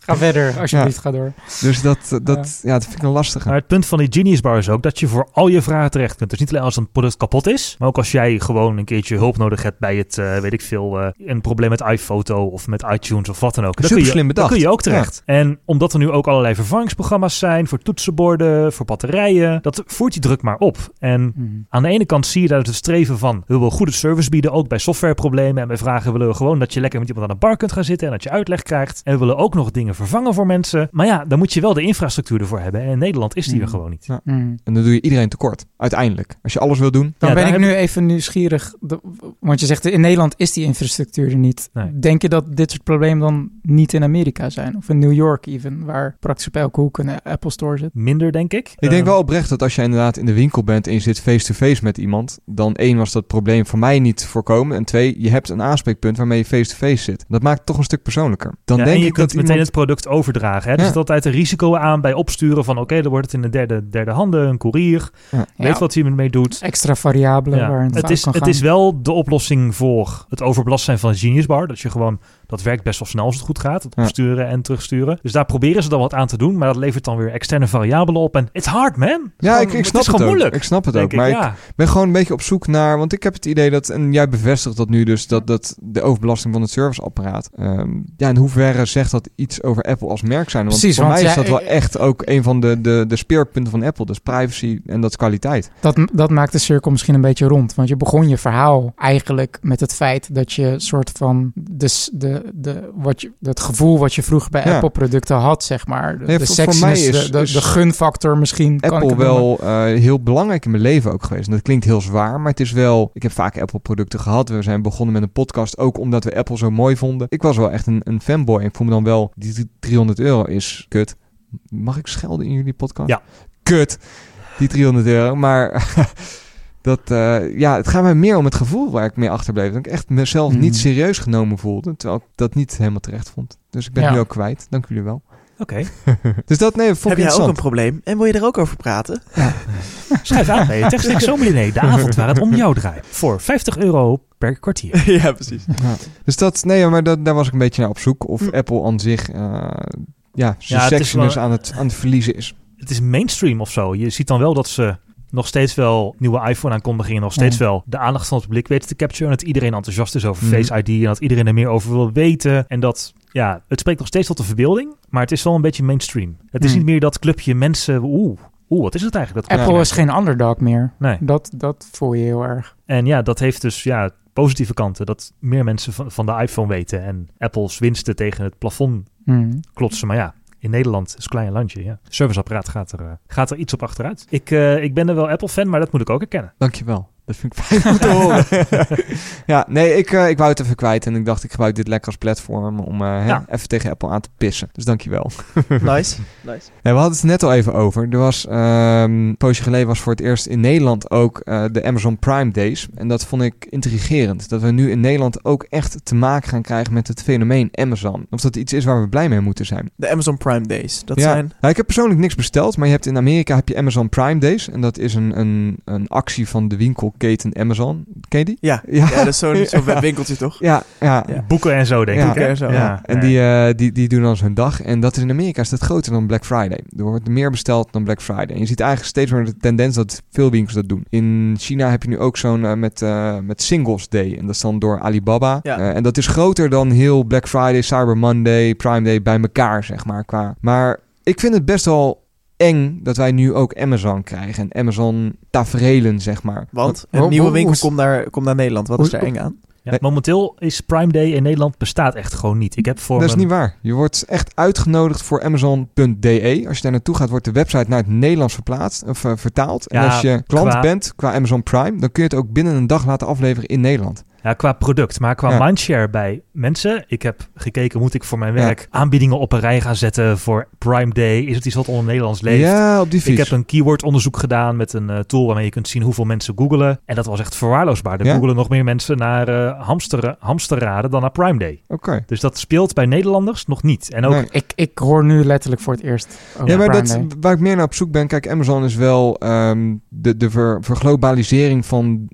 Ga verder, alsjeblieft, ga door. dus dat, eh, dat, ja, dat vind ik een lastige. Maar het punt van die Genius Bar is ook dat je voor al je vragen terecht kunt. Dus niet alleen als een product kapot is, maar ook als jij gewoon een keertje hulp nodig hebt bij het, eh, weet ik veel, eh, een probleem met iPhoto of met iTunes of wat dan ook. Dan kun, Super je, slim dan bedacht. kun je ook terecht. En omdat er nu ook allerlei vervangingsprogramma's zijn voor toetsenborden, voor batterijen, dat voert die druk maar op. En Hmm. aan de ene kant zie je daar het streven van, we willen goede service bieden, ook bij softwareproblemen en bij vragen willen we gewoon dat je lekker met iemand aan de bar kunt gaan zitten en dat je uitleg krijgt. En we willen ook nog dingen vervangen voor mensen. Maar ja, dan moet je wel de infrastructuur ervoor hebben. En in Nederland is die er Hmm. gewoon niet. Hmm. En dan doe je iedereen tekort. Uiteindelijk. Als je alles wil doen. Dan Ja, ben ik nu even nieuwsgierig. de- Want je zegt, in Nederland is die infrastructuur er niet. Nee. Denk je dat dit soort problemen dan niet in Amerika zijn? Of in New York even, waar praktisch op elke hoek een Apple Store zit? Minder, denk ik. Ik denk Eh, wel oprecht dat als je inderdaad in de winkel bent en je zit face-to-face met iemand, dan één was dat probleem voor mij niet voorkomen. En twee, je hebt een aanspreekpunt waarmee je face-to-face zit. Dat maakt het toch een stuk persoonlijker. Dan ja, denk en je ik kunt dat meteen iemand... het product overdragen. Hè? Er Ja. zit altijd een risico aan bij opsturen van... oké, dan wordt het in de derde, derde handen, een koerier. Ja. Weet wat hij ermee doet. Extra variabelen Ja. waarin het, Het, is, kan het gaan. is wel de oplossing voor het overbelast zijn van Genius Bar. Dat je gewoon... Dat werkt best wel snel als het goed gaat. Het Ja. opsturen en terugsturen. Dus daar proberen ze dan wat aan te doen. Maar dat levert dan weer externe variabelen op. En it's hard, man. Ja, gewoon- ik, ik snap het het, is gewoon ook. moeilijk. Ik snap het ook. ik, Maar ja. ik ben gewoon een beetje op zoek naar... Want ik heb het idee dat... En jij bevestigt dat nu dus. Dat, dat de overbelasting van het serviceapparaat... ehm, ja, in hoeverre zegt dat iets over Apple als merk zijn? Want Precies, voor want mij is ja, dat wel eh, echt ook een van de, de, de speerpunten van Apple. Dus privacy en dat is kwaliteit. Dat, dat maakt de cirkel misschien een beetje rond. Want je begon je verhaal eigenlijk met het feit dat je soort van de, de, de, wat je, het gevoel wat je vroeger bij Ja. Apple-producten had, zeg maar. De, Nee, de voor- voor sexiness, mij is- de, de, is de gunfactor misschien. kan ik Apple noemen. wel eh, heel belangrijk in mijn leven ook geweest. En dat klinkt heel zwaar, maar het is wel... Ik heb vaak Apple-producten gehad. We zijn begonnen met een podcast ook omdat we Apple zo mooi vonden. Ik was wel echt een, een fanboy. Ik voel me dan wel... Die 300 euro is kut. Mag ik schelden in jullie podcast? Ja. Kut. Die 300 euro. Maar [laughs] dat... eh, ja, het gaat mij meer om het gevoel waar ik mee achterbleef. Dat ik echt mezelf niet serieus genomen voelde. Terwijl ik dat niet helemaal terecht vond. Dus ik ben Ja. nu ook kwijt. Dank jullie wel. Oké, [laughs] Dus dat, nee, vond Heb ik jij ook een probleem? En wil je er ook over praten? [laughs] schrijf aan bij Techniek Zomerdiné, de avond waar het om jou draait. Voor 50 euro per kwartier. [laughs] ja, precies. Ja. Dus dat, nee, maar dat, daar was ik een beetje naar op zoek. Of Hm. Apple aan zich, eh, ja, zijn Ja, het is sexiness wel- aan, het, aan het verliezen is. Het is mainstream of zo. Je ziet dan wel dat ze nog steeds wel nieuwe iPhone aankondigingen, nog steeds Ja. wel de aandacht van het publiek weten te capturen. En dat iedereen enthousiast is over Mhm. Face ID en dat iedereen er meer over wil weten. En dat, ja, het spreekt nog steeds tot de verbeelding, maar het is wel een beetje mainstream. Het is Hmm. niet meer dat clubje mensen, oeh, oeh, wat is het eigenlijk? Dat Apple is geen underdog meer. Nee. Dat, dat voel je heel erg. En ja, dat heeft dus ja, positieve kanten. Dat meer mensen van, van de iPhone weten en Apple's winsten tegen het plafond klotsen. Maar ja, in Nederland is een klein landje. Ja. Serviceapparaat gaat er, eh, gaat er iets op achteruit. Ik, eh, ik ben er wel Apple-fan, maar dat moet ik ook erkennen. Dankjewel. Dat vind ik fijn om te horen. [laughs] ja, nee, ik, eh, ik wou het even kwijt. En ik dacht, ik gebruik dit lekker als platform om eh, hè, Ja. even tegen Apple aan te pissen. Dus dankjewel. [laughs] Nice. nice. Nee, we hadden het net al even over. Er was, ehm, een poosje geleden was voor het eerst in Nederland ook eh, de Amazon Prime Days. En dat vond ik intrigerend. Dat we nu in Nederland ook echt te maken gaan krijgen met het fenomeen Amazon. Of dat iets is waar we blij mee moeten zijn. De Amazon Prime Days. Dat ja. zijn... Nou, ik heb persoonlijk niks besteld, maar je hebt in Amerika heb je Amazon Prime Days. En dat is een, een, een actie van de winkelketen Amazon. Ken je die? Ja, Ja. ja. dat is zo'n [laughs] zo'n Ja. winkeltje toch? Ja, ja. Ja. Boeken en zo, denk Ja. ik. hè? Boeken en zo, Ja, en die, eh, die, die doen dan zo'n dag. En dat is in Amerika is dat groter dan Black Friday. Er wordt meer besteld dan Black Friday. En je ziet eigenlijk steeds meer de tendens dat veel winkels dat doen. In China heb je nu ook zo'n eh, met, eh, met Singles Day. En dat is dan door Alibaba. Ja. Eh, en dat is groter dan heel Black Friday, Cyber Monday, Prime Day bij elkaar, zeg maar. Qua. Maar ik vind het best wel eng dat wij nu ook Amazon krijgen. En Amazon taferelen, zeg maar. Want een nieuwe winkel komt naar, komt naar Nederland. Wat hoe- is er eng aan? Ja, momenteel is Prime Day in Nederland bestaat echt gewoon niet. Ik heb voor Dat is mijn- niet waar. Je wordt echt uitgenodigd voor Amazon.de. Als je daar naartoe gaat, wordt de website naar het Nederlands verplaatst, of eh, vertaald. en als je klant qua- bent qua Amazon Prime, dan kun je het ook binnen een dag laten afleveren in Nederland. Ja, qua product, maar qua Ja. mindshare bij mensen. Ik heb gekeken, moet ik voor mijn Ja. werk aanbiedingen op een rij gaan zetten voor Prime Day? Is het iets wat onder Nederlands leeft? Ja, op die Ik fiets. heb een keyword-onderzoek gedaan met een eh, tool waarmee je kunt zien hoeveel mensen googelen. En dat was echt verwaarloosbaar. Er Ja? googelen nog meer mensen naar eh hamster, hamsterraden dan naar Prime Day. Oké. Dus dat speelt bij Nederlanders nog niet. En ook, Nee. Ik, ik hoor nu letterlijk voor het eerst over Ja, maar Prime dat, Day. waar ik meer naar op zoek ben, kijk, Amazon is wel ehm, de, de ver, verglobalisering van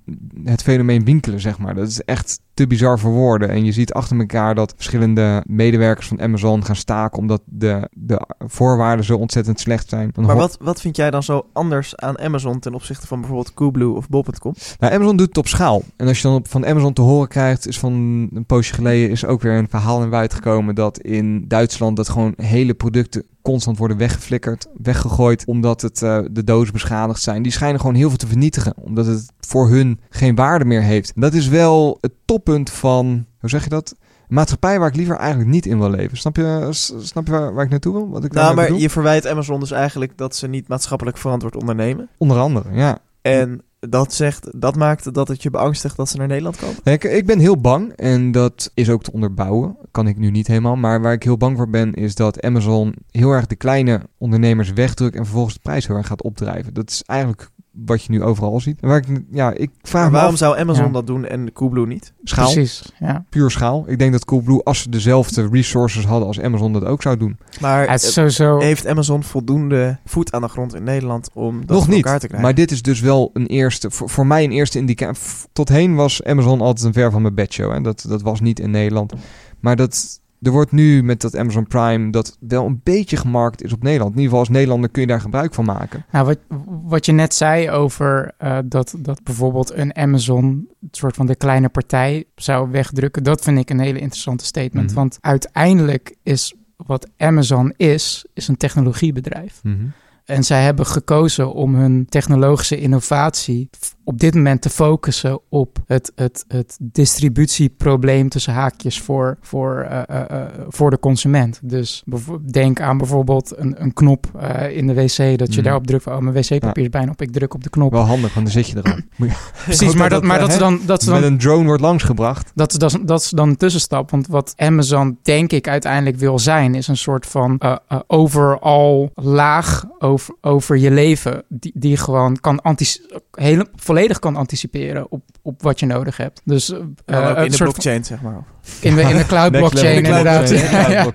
het fenomeen winkelen, zeg maar. Dat is echt te bizar voor woorden. En je ziet achter elkaar dat verschillende medewerkers van Amazon gaan staken omdat de, de voorwaarden zo ontzettend slecht zijn. Dan Maar wat, wat vind jij dan zo anders aan Amazon ten opzichte van bijvoorbeeld Coolblue of Bol.com? Nou, Amazon doet het op schaal. En als je dan op, van Amazon te horen krijgt, is van een poosje geleden is ook weer een verhaal in buiten gekomen dat in Duitsland dat gewoon hele producten constant worden weggeflikkerd, weggegooid, omdat het eh, de dozen beschadigd zijn. Die schijnen gewoon heel veel te vernietigen, omdat het voor hun geen waarde meer heeft. Dat is wel het toppunt van, hoe zeg je dat? Een maatschappij waar ik liever eigenlijk niet in wil leven. Snap je, snap je waar, waar ik naartoe wil? Wat ik Nou, maar bedoel? je verwijt Amazon dus eigenlijk dat ze niet maatschappelijk verantwoord ondernemen. Onder andere, ja. En dat, zegt, dat maakt dat het je beangstigt dat ze naar Nederland komen? Ik, ik ben heel bang en dat is ook te onderbouwen. Kan ik nu niet helemaal. Maar waar ik heel bang voor ben is dat Amazon heel erg de kleine ondernemers wegdrukt en vervolgens de prijs heel erg gaat opdrijven. Dat is eigenlijk wat je nu overal ziet. Waar ik, ja, ik vraag Maar me waarom af, zou Amazon Ja. dat doen en Coolblue niet? schaal, Precies, ja. puur schaal. Ik denk dat Coolblue, als ze dezelfde resources hadden als Amazon, dat ook zou doen. Maar Het eh, sowieso... heeft Amazon voldoende voet aan de grond in Nederland om dat Nog voor niet, elkaar te krijgen? maar dit is dus wel een eerste, voor, voor mij een eerste indicatie. Tot heen was Amazon altijd een ver van mijn bedshow. En dat, dat was niet in Nederland. Maar dat, er wordt nu met dat Amazon Prime dat wel een beetje gemarkt is op Nederland. In ieder geval als Nederlander kun je daar gebruik van maken. Nou, wat, wat je net zei over eh, dat, dat bijvoorbeeld een Amazon, een soort van de kleine partij, zou wegdrukken, dat vind ik een hele interessante statement. Mhm. Want uiteindelijk is wat Amazon is, is een technologiebedrijf. En zij hebben gekozen om hun technologische innovatie op dit moment te focussen op het, het, het distributieprobleem tussen haakjes voor, voor, eh, eh, eh, voor de consument. Dus denk aan bijvoorbeeld een, een knop in de wc, dat je Mhm. daarop drukt oh, mijn wc-papier is bijna op, ik druk op de knop. Wel handig, want dan zit je eraan. [clears throat] Precies, maar dat, maar dat is dan... Dat is dan Met een drone wordt langsgebracht. dat, is- dat, is, dat is dan een tussenstap. Want wat Amazon, denk ik, uiteindelijk wil zijn, is een soort van overal laag over, over je leven. Die, die gewoon kan antici- hele, volledig kan anticiperen op, op wat je nodig hebt. Dus eh, Ja, ook een in de blockchain, zeg maar. in, de, in de cloud [laughs] blockchain, inderdaad.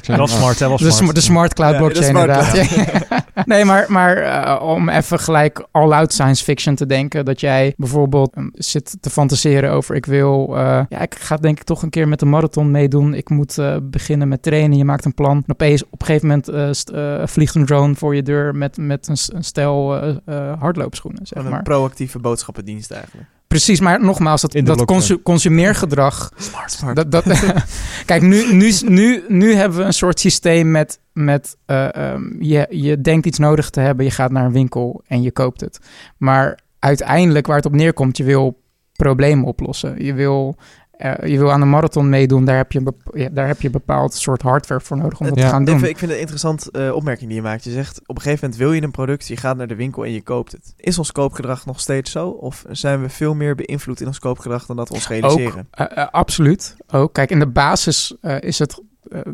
Ah. smart, hè? Wel De, smart. sm- de smart cloud blockchain, smart inderdaad. [laughs] Nee, maar, maar eh, om even gelijk all-out science fiction te denken, dat jij bijvoorbeeld eh, zit te fantaseren over, ik wil, eh, ja, ik ga denk ik toch een keer met de marathon meedoen. Ik moet eh, beginnen met trainen. Je maakt een plan. En opeens, op een gegeven moment st- vliegt een drone voor je deur met, met een, s- een stel eh, eh, hardloopschoenen, zeg Gewoon maar. een proactieve boodschappendienst eigenlijk. Precies, maar nogmaals, dat, dat consu- consumeergedrag Smart, smart. dat, dat, [laughs] kijk, nu, nu, nu, nu hebben we een soort systeem met, met eh, ehm, je, je denkt iets nodig te hebben, je gaat naar een winkel en je koopt het. Maar uiteindelijk, waar het op neerkomt, je wil problemen oplossen. Je wil, eh, je wil aan een marathon meedoen, daar heb, je een daar heb je bepaald soort hardware voor nodig om dat Ja. te gaan doen. Even, ik vind het een interessant eh, opmerking die je maakt. Je zegt op een gegeven moment wil je een product, je gaat naar de winkel en je koopt het. Is ons koopgedrag nog steeds zo? Of zijn we veel meer beïnvloed in ons koopgedrag dan dat we ons realiseren? Eh, eh, absoluut. Ook. Kijk, in de basis is het,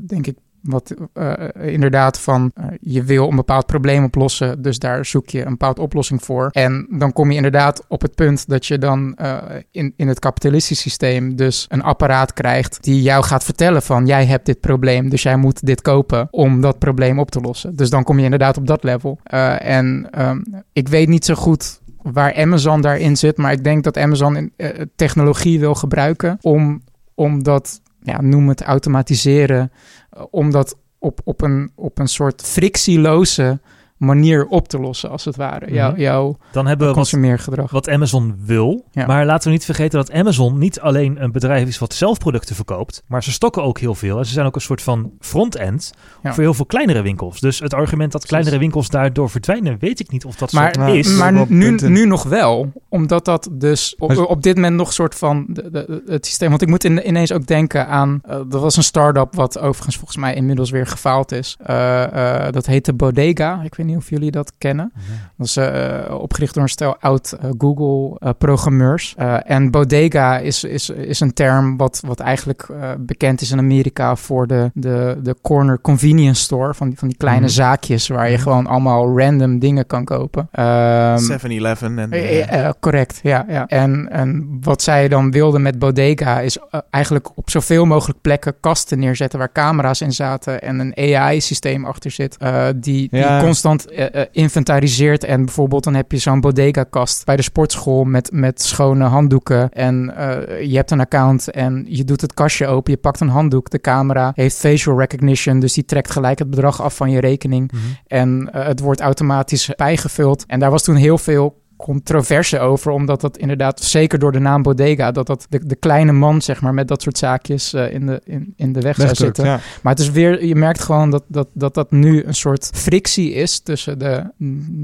denk ik, wat eh, inderdaad van eh, je wil een bepaald probleem oplossen, dus daar zoek je een bepaald oplossing voor. En dan kom je inderdaad op het punt dat je dan eh, in, in het kapitalistisch systeem dus een apparaat krijgt die jou gaat vertellen van jij hebt dit probleem, dus jij moet dit kopen om dat probleem op te lossen. Dus dan kom je inderdaad op dat level. En ehm, ik weet niet zo goed waar Amazon daarin zit. Maar ik denk dat Amazon in, technologie wil gebruiken om, om dat, ja, noem het automatiseren, eh, om dat op, op, een, op een soort frictieloze manier op te lossen, als het ware. Jou- jouw Dan hebben we wat, consumeergedrag. wat Amazon wil. Ja. Maar laten we niet vergeten dat Amazon niet alleen een bedrijf is wat zelf producten verkoopt, maar ze stokken ook heel veel. En ze zijn ook een soort van front-end Ja. voor heel veel kleinere winkels. Dus het argument dat kleinere winkels daardoor verdwijnen, weet ik niet of dat Maar, zo is. maar nu, nu nog wel, omdat dat dus op, dit moment nog soort van de, de- het systeem. Want ik moet in, ineens ook denken aan. eh, er was een start-up wat overigens volgens mij inmiddels weer gefaald is. Eh, eh, dat heette Bodega. Ik weet niet of jullie dat kennen. Dat is eh, opgericht door een stel oud eh, Google-programmeurs. en Bodega is, is, is een term wat, wat eigenlijk eh, bekend is in Amerika voor de, de, de corner convenience store. Van die, van die kleine Mhm. zaakjes waar je Mhm. gewoon allemaal random dingen kan kopen. Ehm, 7-Eleven en... eh, eh, eh, correct, ja. ja. En, en wat zij dan wilden met Bodega is eh, eigenlijk op zoveel mogelijk plekken kasten neerzetten waar camera's in zaten en een AI-systeem achter zit eh, die, die Ja. Eh, eh, inventariseert. En bijvoorbeeld dan heb je zo'n Bodega-kast bij de sportschool met, met schone handdoeken en eh, je hebt een account en je doet het kastje open, je pakt een handdoek, de camera heeft facial recognition, dus die trekt gelijk het bedrag af van je rekening. Mhm. En het wordt automatisch bijgevuld. En daar was toen heel veel controverse over, omdat dat inderdaad, zeker door de naam Bodega, dat dat de, de kleine man, zeg maar, met dat soort zaakjes eh, in, de, in, in de weg zou zitten. ja. Maar het is weer, je merkt gewoon dat dat, dat, dat nu een soort frictie is tussen de,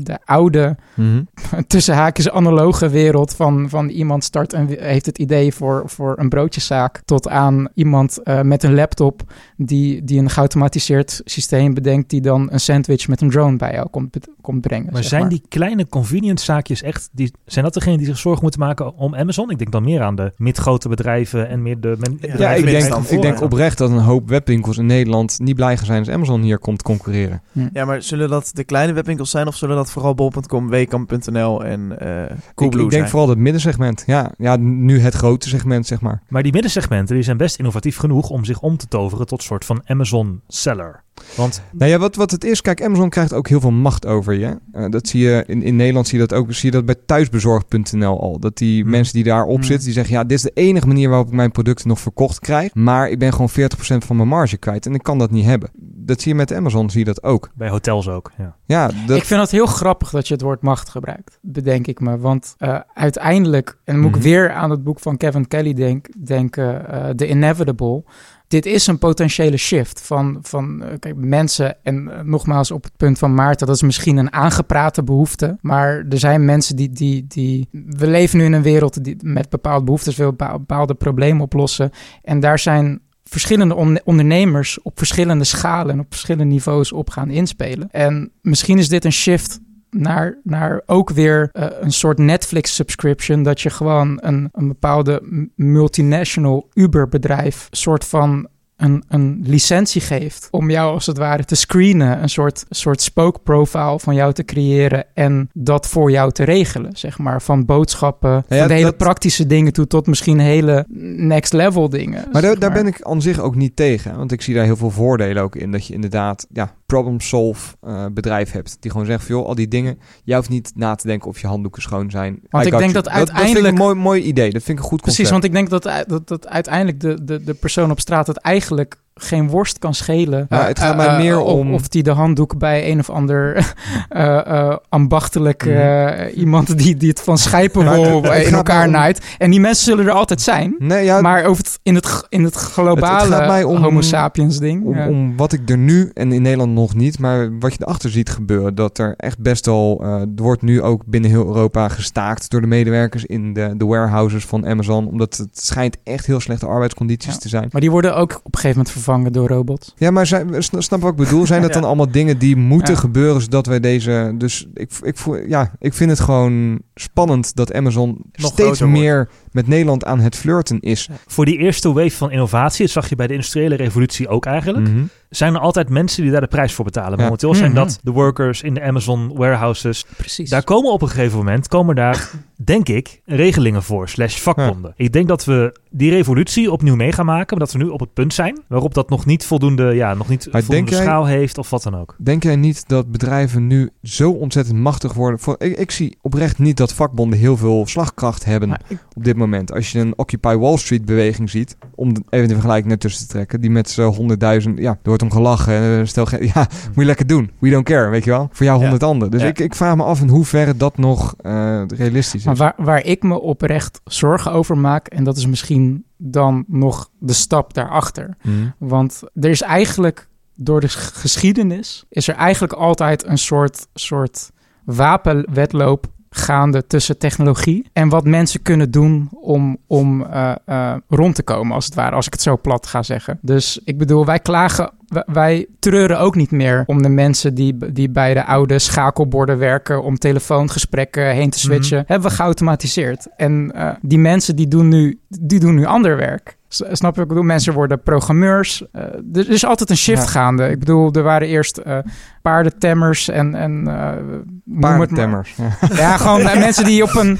de oude, Mhm. [laughs] tussen haakjes analoge wereld van, van iemand start en heeft het idee voor, voor een broodjeszaak, tot aan iemand eh, met een laptop die, die een geautomatiseerd systeem bedenkt, die dan een sandwich met een drone bij jou komt, komt brengen. Maar zeg zijn die kleine convenience zaakjes echt, die, zijn dat degenen die zich zorgen moeten maken om Amazon? Ik denk dan meer aan de midgrote bedrijven en meer de men, Ja, ik denk, ik denk oprecht dat een hoop webwinkels in Nederland niet blij gaan zijn als Amazon hier komt concurreren. Ja, maar zullen dat de kleine webwinkels zijn of zullen dat vooral bol.com, wekamp.nl en eh Coolblue ik, ik denk zijn? vooral het middensegment. Ja, ja, nu het grote segment, zeg maar. Maar die middensegmenten die zijn best innovatief genoeg om zich om te toveren tot een soort van Amazon seller. Want Nou ja, wat, wat het is, kijk, Amazon krijgt ook heel veel macht over je. Eh, dat zie je in, in Nederland zie je dat ook. Zie je dat bij thuisbezorgd.nl al. Dat die Hmm. mensen die daarop Hmm. zitten, die zeggen: ja, dit is de enige manier waarop ik mijn producten nog verkocht krijg. Maar ik ben gewoon 40% van mijn marge kwijt en ik kan dat niet hebben. Dat zie je met Amazon, zie je dat ook. bij hotels ook. Ja. Ja, dat, Ik vind het heel grappig dat je het woord macht gebruikt, bedenk ik me. Want eh, uiteindelijk, en dan moet Mhm. ik weer aan het boek van Kevin Kelly denk, denken, eh The Inevitable. Dit is een potentiële shift van, van uh, kijk, mensen. En uh, nogmaals op het punt van Maarten, dat is misschien een aangeprate behoefte. Maar er zijn mensen die, die, die. We leven nu in een wereld die met bepaalde behoeftes wil bepaalde problemen oplossen. En daar zijn verschillende ondernemers op verschillende schalen en op verschillende niveaus op gaan inspelen. En misschien is dit een shift naar, naar ook weer uh, een soort Netflix-subscription. Dat je gewoon een, een bepaalde multinational Uber-bedrijf soort van een, een licentie geeft om jou als het ware te screenen, een soort, soort spoke profile van jou te creëren en dat voor jou te regelen, zeg maar. Van boodschappen, ja, van de hele dat... praktische dingen toe tot misschien hele next level dingen. Maar, daar, daar ben ik aan zich ook niet tegen, want ik zie daar heel veel voordelen ook in. Dat je inderdaad ja, problem-solve uh, bedrijf hebt. Die gewoon zegt, joh, al die dingen, jij hoeft niet na te denken of je handdoeken schoon zijn. Want I ik denk dat, dat uiteindelijk... Dat vind ik een mooi, mooi idee, dat vind ik een goed concept. Precies, want ik denk dat, dat, dat uiteindelijk de, de, de persoon op straat het eigenlijk geen worst kan schelen. Ja, het gaat mij uh, meer om... Of die de handdoek bij een of ander uh, [laughs] ambachtelijk mm. iemand die, die het van schijpen wil in elkaar om... naait. En die mensen zullen er altijd zijn. Nee, ja, maar over het, in, het, in het globale het, gaat mij om, homo sapiens ding. Om, ja. om, wat ik er nu, en in Nederland nog niet, maar wat je erachter ziet gebeuren. Dat er echt best wel, er wordt nu ook binnen heel Europa gestaakt door de medewerkers in de, de warehouses van Amazon. Omdat het schijnt echt heel slechte arbeidscondities ja. te zijn. Maar die worden ook op een gegeven moment vervangen door robots. Ja, maar zijn, snap wat ik bedoel? Zijn [laughs] dat dan allemaal dingen die moeten ja. gebeuren zodat wij deze... Dus ik, ik, voel, ja, ik vind het gewoon spannend dat Amazon Nog steeds meer wordt. Met Nederland aan het flirten is. Voor die eerste wave van innovatie, dat zag je bij de industriële revolutie ook eigenlijk... Mm -hmm. zijn er altijd mensen die daar de prijs voor betalen. Ja. Momenteel zijn mm -hmm. dat de workers in de Amazon warehouses. Precies. Daar komen op een gegeven moment, komen daar, denk ik, regelingen voor, slash vakbonden. Ja. Ik denk dat we die revolutie opnieuw mee gaan maken, maar dat we nu op het punt zijn waarop dat nog niet voldoende, ja, nog niet maar voldoende jij, schaal heeft of wat dan ook. Denk jij niet dat bedrijven nu zo ontzettend machtig worden? Voor, ik, ik zie oprecht niet dat vakbonden heel veel slagkracht hebben ik, op dit moment. Als je een Occupy Wall Street beweging ziet, om even de vergelijking ertussen te trekken, die met z'n honderdduizend, ja, er wordt om gelachen. Stel, [laughs] ja, moet je lekker doen. We don't care, weet je wel. Voor jou honderd ja. anderen. Dus ja. ik, ik vraag me af in hoeverre dat nog uh, realistisch is. Maar waar, waar ik me oprecht zorgen over maak, en dat is misschien dan nog de stap daarachter. Mm. Want er is eigenlijk door de geschiedenis is er eigenlijk altijd een soort, soort wapenwetloop gaande tussen technologie en wat mensen kunnen doen om, om uh, uh, rond te komen, als het ware, als ik het zo plat ga zeggen. Dus ik bedoel, wij klagen, wij treuren ook niet meer om de mensen die, die bij de oude schakelborden werken om telefoongesprekken heen te switchen. Mm-hmm. Hebben we geautomatiseerd. En uh, die mensen die doen nu, die doen nu ander werk. Snap je wat ik bedoel? Mensen worden programmeurs. Uh, er is altijd een shift ja. gaande. Ik bedoel, er waren eerst uh, paardentemmers en... en uh, paardentemmers. Ja. [laughs] ja, gewoon mensen die op een...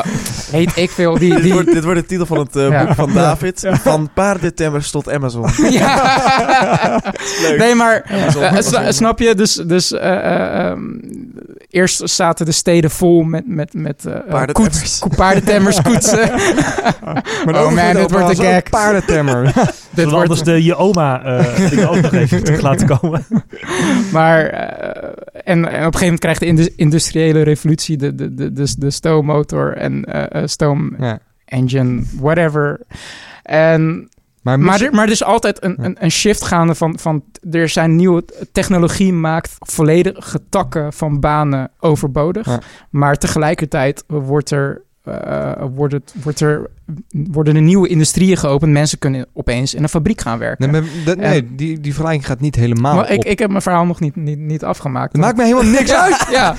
[laughs] heet ik veel. Die, die... Dit, wordt, dit wordt de titel van het ja. boek van David. Ja. Van paardentemmers tot Amazon. [laughs] ja. nee, maar Amazon. snap je? Dus, dus um, eerst zaten de steden vol met, met, met paardentemmers. Koets, paardentemmers, [laughs] koetsen. maar [laughs] oh man, dit wordt een gag paardentemmer. [laughs] Dit wordt anders de je oma uh, ook nog even terug laten komen. maar uh, en, en, op een gegeven moment krijgt de industriële revolutie de, de, de, de, de stoommotor en uh, stoom ja. engine, whatever. En maar, maar, er, maar er is altijd een, een, een, shift gaande van, van... Er zijn nieuwe... Technologie maakt volledige takken van banen overbodig. Ja. Maar tegelijkertijd wordt er... Uh, wordt, het, wordt er, worden er nieuwe industrieën geopend. Mensen kunnen opeens in een fabriek gaan werken. Nee, maar dat, nee en, die, die vergelijking gaat niet helemaal maar ik, op. ik heb mijn verhaal nog niet, niet, niet afgemaakt. Het maakt me helemaal niks [laughs] uit. ja,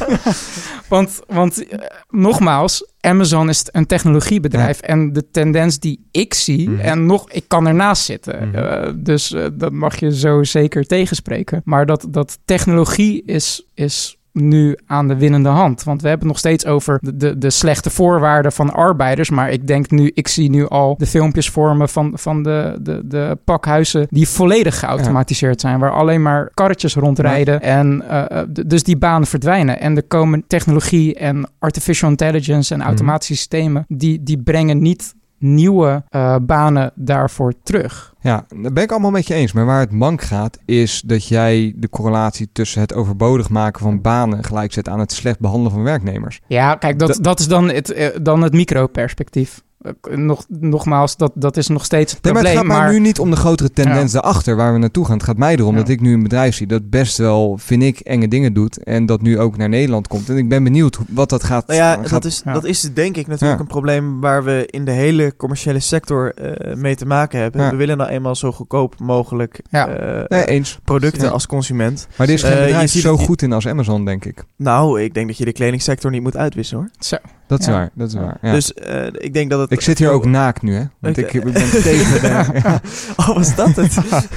want, want uh, nogmaals, Amazon is een technologiebedrijf. Ja. En de tendens die ik zie, mm-hmm. en nog, ik kan ernaast zitten. Uh, dus dat mag je zo zeker tegenspreken. Maar dat, dat technologie is, is nu aan de winnende hand. Want we hebben het nog steeds over de, de, de, slechte voorwaarden van arbeiders. Maar ik denk nu, ik zie nu al de filmpjes vormen van, van de, de, de pakhuizen die volledig geautomatiseerd zijn. Waar alleen maar karretjes rondrijden. En uh, dus die banen verdwijnen. En er komen technologie en artificial intelligence en automatiesystemen. Mm. Die, die brengen niet nieuwe uh, banen daarvoor terug. Ja, daar ben ik allemaal met je eens. Maar waar het mank gaat, is dat jij de correlatie tussen het overbodig maken van banen gelijk zet aan het slecht behandelen van werknemers. Ja, kijk, dat, dat, dat is dan het, uh, dan het microperspectief. Eh, nog, nogmaals, dat, dat is nog steeds het Nee, maar probleem. het gaat mij nu niet om de grotere tendens Ja. daarachter waar we naartoe gaan. Het gaat mij erom Ja. dat ik nu een bedrijf zie dat best wel, vind ik, enge dingen doet. En dat nu ook naar Nederland komt. En ik ben benieuwd hoe- wat dat gaat. Nou ja, gaat- dat is, ja. dat is denk ik natuurlijk Ja. een probleem waar we in de hele commerciële sector eh, mee te maken hebben. Ja. We willen nou eenmaal zo goedkoop mogelijk Ja. eh, Nee, eens. producten Ja. als consument. Maar er is geen je bedrijf ziet zo goed in als Amazon, denk ik. Nou, ik denk dat je de kledingsector niet moet uitwissen hoor. Zo. Dat is Ja. waar, dat is Ja. waar. Ja. Dus eh, ik denk dat het... ik zit hier ook naakt nu, hè? Want ik, Ik- ik ben tegen [laughs] de... Ja. [laughs] Oh, was dat het? [laughs] Ja, de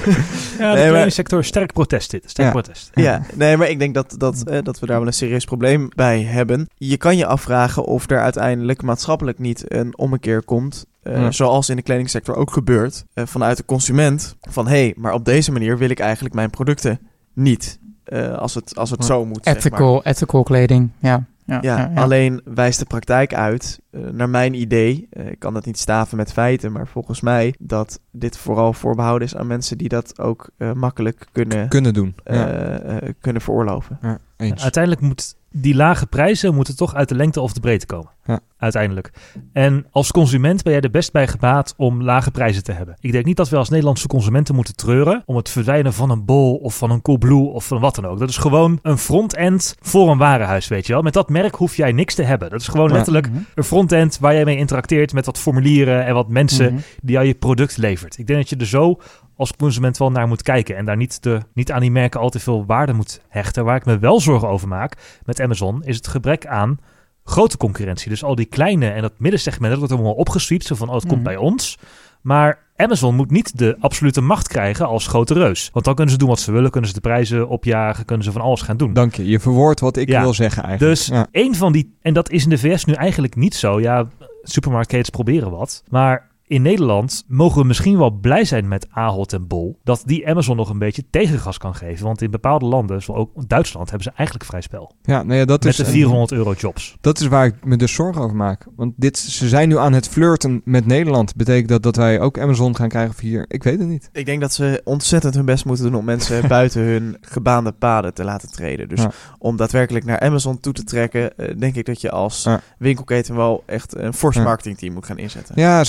Nee, maar- kledingsector, sterk protest dit. Sterk Ja. protest. Ja, nee, maar ik denk dat, dat, eh, dat we daar wel een serieus probleem bij hebben. Je kan je afvragen of er uiteindelijk maatschappelijk niet een ommekeer komt. eh, Ja. Zoals in de kledingsector ook gebeurt. eh, vanuit de consument. Van hé, hey, maar op deze manier wil ik eigenlijk mijn producten niet. eh, als het, als het Ja. zo moet. zeg maar. Ethical, ethical kleding, ja. Ja, Ja, ja, ja. alleen wijst de praktijk uit, eh, naar mijn idee, eh, ik kan dat niet staven met feiten, maar volgens mij dat dit vooral voorbehouden is aan mensen die dat ook eh, makkelijk kunnen, Kunnen doen. eh, Ja. eh, kunnen veroorloven. ja, eens. Uiteindelijk moet die lage prijzen moeten toch uit de lengte of de breedte komen. Ja. Uiteindelijk. En als consument ben jij er best bij gebaat om lage prijzen te hebben. Ik denk niet dat we als Nederlandse consumenten moeten treuren om het verdwijnen van een bol of van een Coolblue of van wat dan ook. Dat is gewoon een front-end voor een warenhuis, weet je wel. Met dat merk hoef jij niks te hebben. Dat is gewoon Ja. letterlijk Mhm. een front-end waar jij mee interacteert met wat formulieren en wat mensen Mhm. die jou je product levert. Ik denk dat je er zo als consument wel naar moet kijken en daar niet, de, niet aan die merken al te veel waarde moet hechten. Waar ik me wel zorgen over maak met Amazon is het gebrek aan grote concurrentie. Dus al die kleine en dat middensegment, dat wordt allemaal opgeswiept. Zo van, oh, het komt Mhm. bij ons. Maar Amazon moet niet de absolute macht krijgen als grote reus. Want dan kunnen ze doen wat ze willen, kunnen ze de prijzen opjagen, kunnen ze van alles gaan doen. Dank je. Je verwoordt wat ik Ja. wil zeggen eigenlijk. Dus Ja. een van die, en dat is in de VS nu eigenlijk niet zo. Ja, supermarktketens proberen wat. Maar in Nederland mogen we misschien wel blij zijn met Ahold en Bol. Dat die Amazon nog een beetje tegengas kan geven. Want in bepaalde landen, zoals ook Duitsland, hebben ze eigenlijk vrij spel. Ja, nou ja, dat Met is, de eh, 400 euro jobs. dat is waar ik me dus zorgen over maak. Want dit, ze zijn nu aan het flirten met Nederland. Betekent dat dat wij ook Amazon gaan krijgen of hier? Ik weet het niet. Ik denk dat ze ontzettend hun best moeten doen om mensen [laughs] buiten hun gebaande paden te laten treden. Dus Ja. om daadwerkelijk naar Amazon toe te trekken, eh, denk ik dat je als Ja. winkelketen wel echt een fors Ja. marketingteam moet gaan inzetten. Ja,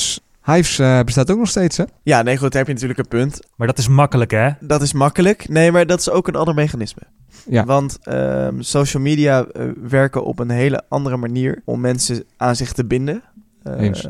Hives eh, bestaat ook nog steeds, hè? Ja, nee, goed, daar heb je natuurlijk een punt. Maar dat is makkelijk, hè? Dat is makkelijk. Nee, maar dat is ook een ander mechanisme. Ja. Want ehm, social media eh, werken op een hele andere manier om mensen aan zich te binden. Ehm, Eens.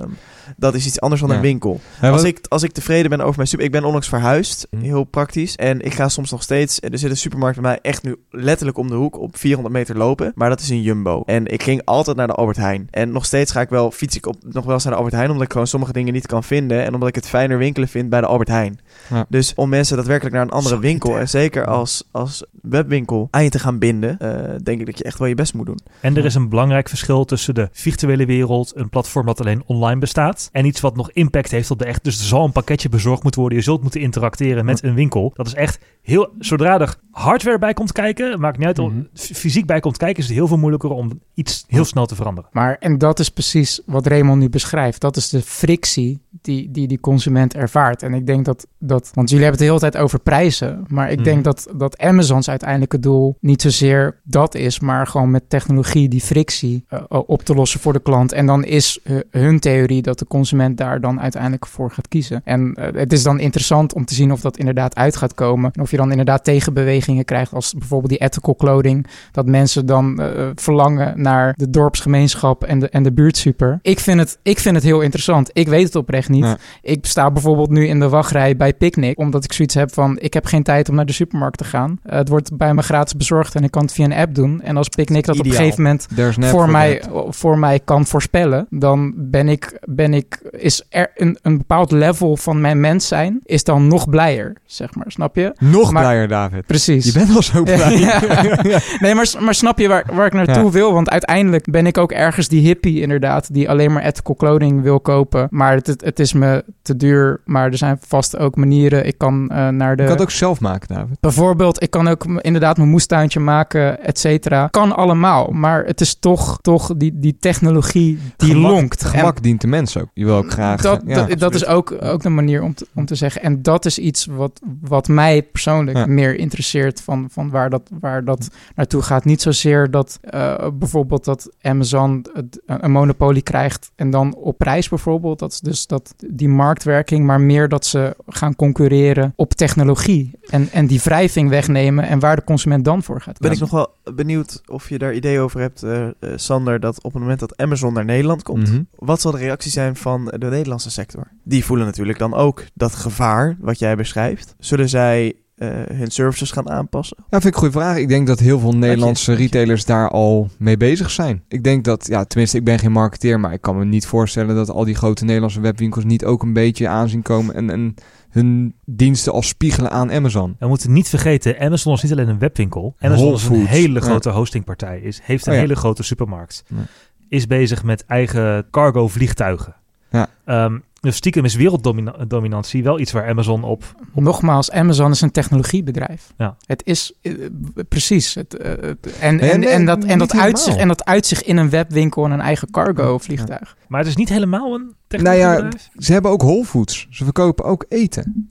Dat is iets anders dan Ja. een winkel. Ja, Als ik, als ik tevreden ben over mijn super... Ik ben onlangs verhuisd, Hm. heel praktisch. En ik ga soms nog steeds... Er zit een supermarkt bij mij echt nu letterlijk om de hoek op 400 meter lopen. Maar dat is een Jumbo. En ik ging altijd naar de Albert Heijn. En nog steeds ga ik wel, fiets ik op, nog wel eens naar de Albert Heijn... omdat ik gewoon sommige dingen niet kan vinden. En omdat ik het fijner winkelen vind bij de Albert Heijn. Ja. Dus om mensen daadwerkelijk naar een andere winkel... en zeker als, als webwinkel aan je te gaan binden... eh, denk ik dat je echt wel je best moet doen. En er is een belangrijk verschil tussen de virtuele wereld, een platform dat alleen online bestaat, en iets wat nog impact heeft op de echt. Dus er zal een pakketje bezorgd moeten worden. Je zult moeten interacteren met een winkel. Dat is echt heel. Zodra er hardware bij komt kijken, maakt niet uit. Mhm. f- Fysiek bij komt kijken, is het heel veel moeilijker om iets heel snel te veranderen. Maar, en dat is precies wat Raymond nu beschrijft. Dat is de frictie die die, die consument ervaart. En ik denk dat, dat, want jullie hebben het de hele tijd over prijzen. Maar ik Mhm. denk dat, dat Amazon's uiteindelijke doel niet zozeer dat is, maar gewoon met technologie die frictie eh, op te lossen voor de klant. En dan is eh, hun theorie dat de consument daar dan uiteindelijk voor gaat kiezen. En eh, het is dan interessant om te zien of dat inderdaad uit gaat komen. En of je dan inderdaad tegenbewegingen krijgt, als bijvoorbeeld die ethical clothing. Dat mensen dan eh, verlangen naar de dorpsgemeenschap en de, en de buurtsuper. Ik vind, het, ik vind het heel interessant. Ik weet het oprecht niet. Ik sta bijvoorbeeld nu in de wachtrij bij Picnic, omdat ik zoiets heb van: ik heb geen tijd om naar de supermarkt te gaan. Eh, het wordt bij me gratis bezorgd en ik kan het via een app doen. En als Picnic dat op een gegeven moment voor mij, voor mij kan voorspellen, dan ben ik, ben ik is er een, een bepaald level van mijn mens zijn, is dan nog blijer, zeg maar. Snap je? Nog maar- blijer, David. Precies. Je bent al zo [laughs] blij. Ja. [laughs] Nee, maar, maar snap je waar, waar ik naartoe Ja. wil? Want uiteindelijk ben ik ook ergens die hippie inderdaad, die alleen maar ethical clothing wil kopen. Maar het, het, is me te duur, maar er zijn vast ook manieren. Ik kan eh, naar de... Je kan het ook zelf maken, David. Bijvoorbeeld, ik kan ook inderdaad mijn moestuintje maken, et cetera. Kan allemaal, maar het is toch, toch die, die technologie die Gemak- lonkt. En Gemak dient de mens ook. Je wil ook graag... dat, ja, dat, dat is ook, ook de manier om te, om te zeggen. En dat is iets wat, wat mij persoonlijk Ja. meer interesseert van, van waar, dat, waar dat naartoe gaat. Niet zozeer dat eh, bijvoorbeeld dat Amazon het- een monopolie krijgt en dan op prijs bijvoorbeeld. Dat is dus dat, die marktwerking, maar meer dat ze gaan concurreren op technologie. En, en die wrijving wegnemen en waar de consument dan voor gaat. Ben ik nog wel benieuwd of je daar idee over hebt, eh, eh, Sander, dat op het moment dat Amazon naar Nederland komt, Mhm. wat zal de reactie zijn van de Nederlandse sector? Die voelen natuurlijk dan ook dat gevaar wat jij beschrijft. Zullen zij eh, hun services gaan aanpassen? Ja, vind ik een goede vraag. Ik denk dat heel veel Nederlandse retailers daar al mee bezig zijn. Ik denk dat, ja, tenminste, ik ben geen marketeer, maar ik kan me niet voorstellen dat al die grote Nederlandse webwinkels niet ook een beetje aanzien komen en, en hun diensten al spiegelen aan Amazon. We moeten niet vergeten, Amazon is niet alleen een webwinkel. Amazon is een hele Ja. grote hostingpartij. Is, heeft een Oh ja. hele grote supermarkt. Ja. Is bezig met eigen cargo vliegtuigen. Ja. Ehm, dus stiekem is werelddominantie wel iets waar Amazon op... Nogmaals, Amazon is een technologiebedrijf. Ja. Het is eh, precies. Het, eh, het- en, Nee, en, nee, en, dat, en, uitzicht, en dat uitzicht in een webwinkel en een eigen cargo vliegtuig. Maar het is niet helemaal een Nou technologiebedrijf. ja, ze hebben ook Whole Foods. Ze verkopen ook eten.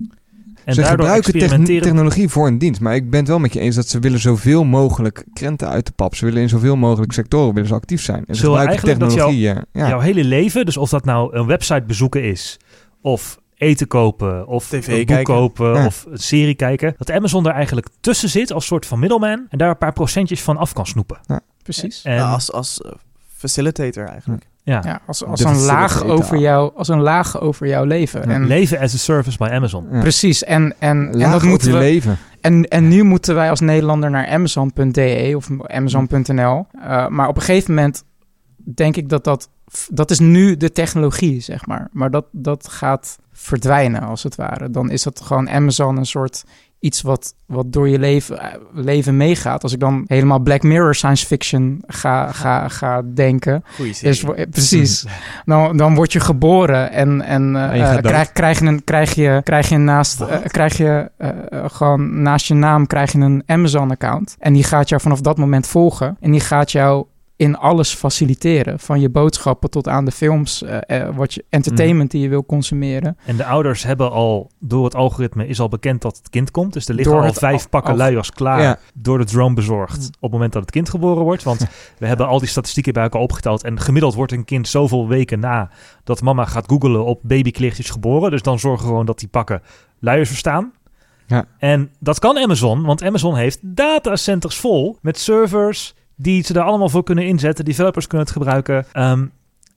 En ze gebruiken experimenteren... technologie voor een dienst. Maar ik ben het wel met je eens dat ze willen zoveel mogelijk krenten uit de pap. Ze willen in zoveel mogelijk sectoren willen ze actief zijn. En ze Zullen gebruiken technologie. ja. Jouw hele leven, dus of dat nou een website bezoeken is... of eten kopen, of TV een boek kijken. kopen, Ja. of een serie kijken... dat Amazon daar eigenlijk tussen zit als soort van middelman... en daar een paar procentjes van af kan snoepen. Precies. En, Nou, als als facilitator eigenlijk. Ja. Ja, als, als, een laag over jou, als een laag over jouw leven. Ja. En, Leven as a service bij Amazon. Ja. Precies. En, en, en, dat moeten je we, leven. en, en nu moeten wij als Nederlander naar Amazon.de of Amazon.nl. Eh, maar op een gegeven moment denk ik dat dat... Dat is nu de technologie, zeg maar. Maar dat, dat gaat verdwijnen, als het ware. Dan is het gewoon Amazon een soort iets wat, wat door je leven, eh, leven meegaat. Als ik dan helemaal Black Mirror science fiction ga, ga, ga denken... Is, eh, precies. [laughs] Dan, dan word je geboren en, en, En je gaat dood. krijg, krijg je een, krijg je, krijg je naast, krijg je gewoon naast je naam krijg je een Amazon-account. En die gaat jou vanaf dat moment volgen. En die gaat jou in alles faciliteren. Van je boodschappen tot aan de films, eh, wat je entertainment die je wil consumeren. En de ouders hebben al, door het algoritme is al bekend dat het kind komt. Dus er liggen Door al vijf pakken luiers klaar Ja. door de drone bezorgd. Mm. Op het moment dat het kind geboren wordt. Want [laughs] we hebben al die statistieken bij elkaar opgeteld. En gemiddeld wordt een kind zoveel weken na dat mama gaat googelen op babykleertjes geboren. Dus dan zorgen we gewoon dat die pakken luiers verstaan. Ja. En dat kan Amazon, want Amazon heeft datacenters vol met servers die ze daar allemaal voor kunnen inzetten. Developers kunnen het gebruiken. Ehm,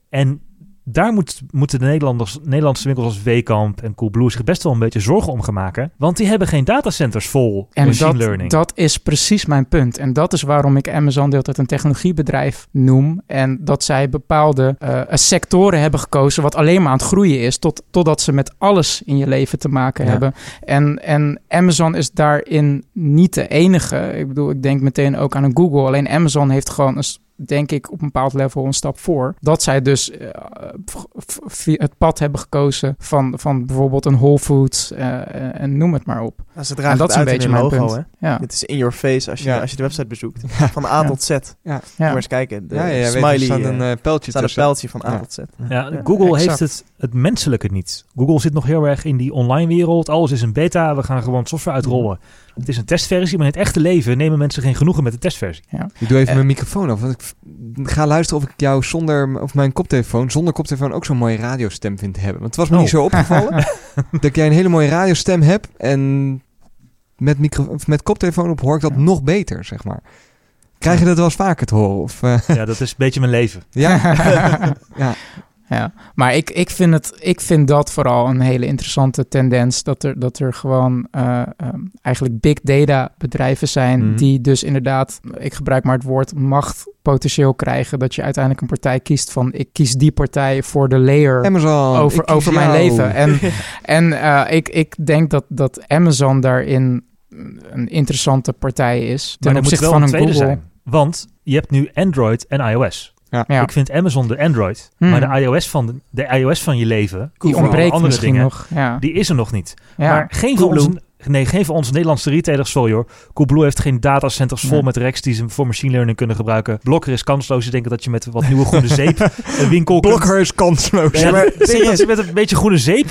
en daar moet, moeten de Nederlanders, Nederlandse winkels als Wekamp en Coolblue zich best wel een beetje zorgen om gaan maken. Want die hebben geen datacenters vol En machine dat, learning. dat is precies mijn punt. En dat is waarom ik Amazon de hele tijd een technologiebedrijf noem. En dat zij bepaalde eh, sectoren hebben gekozen wat alleen maar aan het groeien is. Tot, totdat ze met alles in je leven te maken Ja. hebben. En, en Amazon is daarin niet de enige. Ik bedoel, ik denk meteen ook aan een Google. Alleen Amazon heeft gewoon een denk ik op een bepaald level een stap voor. Dat zij dus eh, het pad hebben gekozen van, van bijvoorbeeld een Whole Foods eh, en noem het maar op. Nou, ze En dragen dat het is een beetje mijn logo, punt. hè? Ja. Het is in your face als je, Ja. als je de website bezoekt. [laughs] Van A Ja. tot Z. Moet Ja. Ja. maar eens kijken. De ja, weet smiley er staat eh, een eh, pijltje staat een tussen. pijltje van A Ja. tot Z. Ja, Ja, Google heeft het, het menselijke niet. Google zit nog heel erg in die online wereld. Alles is een beta. We gaan gewoon software uitrollen. Het is een testversie, maar in het echte leven nemen mensen geen genoegen met de testversie. Ik doe even Eh. mijn microfoon af. Want ik ga luisteren of ik jou zonder, of mijn koptelefoon, zonder koptelefoon ook zo'n mooie radiostem vind te hebben. Want het was me Oh. niet zo opgevallen [laughs] dat jij een hele mooie radiostem hebt. En met, micro, met koptelefoon op hoor ik dat Ja. nog beter, zeg maar. Krijg je dat wel eens vaker te horen? Of, eh, Ja, dat is een beetje mijn leven. ja? [laughs] ja. Ja, maar ik, ik, vind het, ik vind dat vooral een hele interessante tendens. Dat er, dat er gewoon eh, ehm, eigenlijk big data bedrijven zijn. Mhm. die dus inderdaad, ik gebruik maar het woord macht potentieel krijgen. Dat je uiteindelijk een partij kiest van ik kies die partij voor de layer Amazon. over, over mijn leven. En, [laughs] en eh, ik, ik denk dat, dat Amazon daarin een interessante partij is. Maar Ten moet opzichte wel van een Google. zijn. Want je hebt nu Android en iOS. Ja, Ik vind Amazon de Android, Hmm. maar de iOS, van de, de iOS van je leven, die ontbreekt andere misschien dingen, nog. Ja. die is er nog niet. ja. Maar geen van, onze, nee, geen van onze Nederlandse retailers, sorry hoor. Coolblue heeft geen datacenters vol Nee. met racks die ze voor machine learning kunnen gebruiken. Blokker is kansloos. Ze denken dat je met wat nieuwe groene zeep [laughs] een winkel kunt... Blokker is kansloos. Ja, maar [laughs] serieus, met een beetje groene zeep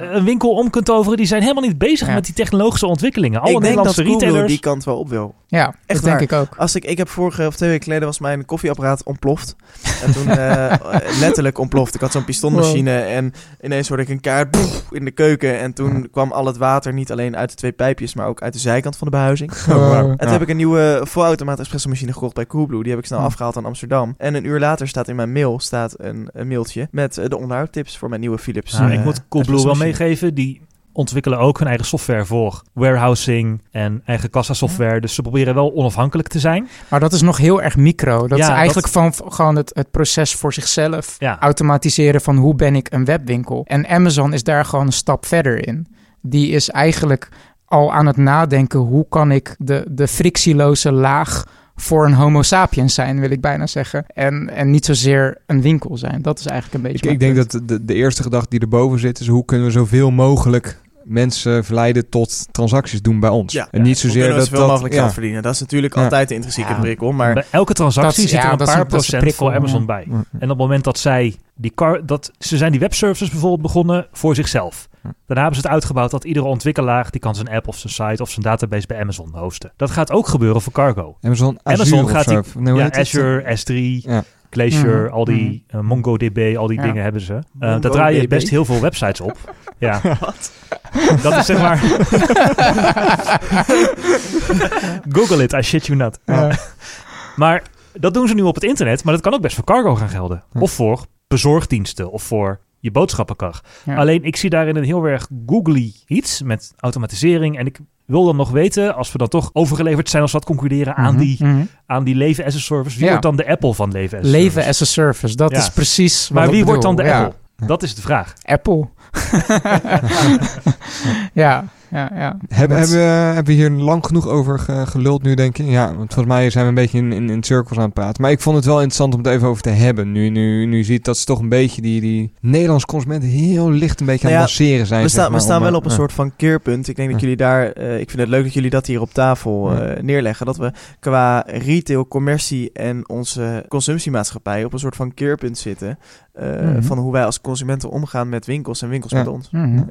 een winkel om kunt toveren. Die zijn helemaal niet bezig Ja. met die technologische ontwikkelingen. Alle ik denk dat Nederlandse Google retailers. die kant wel op wil. Ja, Echt dat denk ik ook. Als ik, ik heb vorige of twee weken geleden was mijn koffieapparaat ontploft. En toen eh, [laughs] letterlijk ontploft. Ik had zo'n pistonmachine en ineens hoorde ik een kaart boef, in de keuken. En toen kwam al het water niet alleen uit de twee pijpjes, maar ook uit de zijkant van de behuizing. Oh. En toen Ja. heb ik een nieuwe volautomaat espresso machine gekocht bij Coolblue. Die heb ik snel afgehaald aan Amsterdam. En een uur later staat in mijn mail staat een, een mailtje met eh, de onderhoudtips voor mijn nieuwe Philips. Nou, eh, ik moet Coolblue wel machine. Meegeven. Die ontwikkelen ook hun eigen software voor warehousing en eigen kassasoftware. Dus ze proberen wel onafhankelijk te zijn. Maar dat is nog heel erg micro. Dat Ja, is eigenlijk dat- van gewoon het, het proces voor zichzelf Ja. automatiseren van hoe ben ik een webwinkel. En Amazon is daar gewoon een stap verder in. Die is eigenlijk al aan het nadenken hoe kan ik de, de frictieloze laag voor een homo sapiens zijn, wil ik bijna zeggen. En, en niet zozeer een winkel zijn. Dat is eigenlijk een beetje Ik, ik denk dat de, de eerste gedachte die erboven zit is hoe kunnen we zoveel mogelijk mensen verleiden tot transacties doen bij ons. Ja. en niet zozeer we dat zoveel dat, mogelijk ja. geld verdienen. Dat is natuurlijk Ja. altijd de intrinsieke Ja. prikkel. Maar Bij elke transactie Dat zit er ja, een paar een- procent prikkel, voor Amazon bij. Ja. En op het moment dat zij die car, dat ze zijn die webservices bijvoorbeeld begonnen voor zichzelf. Daarna hebben ze het uitgebouwd dat iedere ontwikkelaar die kan zijn app of zijn site of zijn database bij Amazon hosten. Dat gaat ook gebeuren voor cargo. Amazon Azure Amazon gaat die- nee, ja? Azure, S3, Ja. Glacier, Mhm. al die eh, MongoDB, al die Ja. dingen hebben ze. Eh daar draai je best heel veel websites op. [laughs] ja. Dat is zeg maar... [laughs] Google it, I shit you not. Ja. Maar dat doen ze nu op het internet, maar dat kan ook best voor cargo gaan gelden. Hm. Of voor bezorgdiensten, of voor je boodschappenkar. Ja. Alleen ik zie daarin een heel erg googly iets met automatisering. En ik wil dan nog weten, als we dan toch overgeleverd zijn als we dat concluderen aan, Mhm, die, mhm. aan die leven as a service. Wie Ja. wordt dan de Apple van leven as a Leven service? as a service, dat Ja. is precies Maar wie wordt dan de. Apple? Dat is de vraag. Apple. [laughs] ja, ja, ja. Hebben, Dat- hebben, we- hebben we hier lang genoeg over ge- geluld nu, denk ik? Ja, want volgens mij zijn we een beetje in, in, in cirkels aan het praten. Maar ik vond het wel interessant om het even over te hebben. Nu, nu, nu ziet dat ze toch een beetje die, die Nederlandse consumenten heel licht een beetje aan Nou het ja, lanceren zijn. we zeg staan, we staan om, wel eh, op een ja. soort van keerpunt. Ik denk dat Ja. jullie daar... eh, ik vind het leuk dat jullie dat hier op tafel Ja. eh, neerleggen. Dat we qua retail, commercie en onze consumptiemaatschappij... op een soort van keerpunt zitten. eh, Mhm. Van hoe wij als consumenten omgaan met winkels en winkels Ja. met ons. Mhm.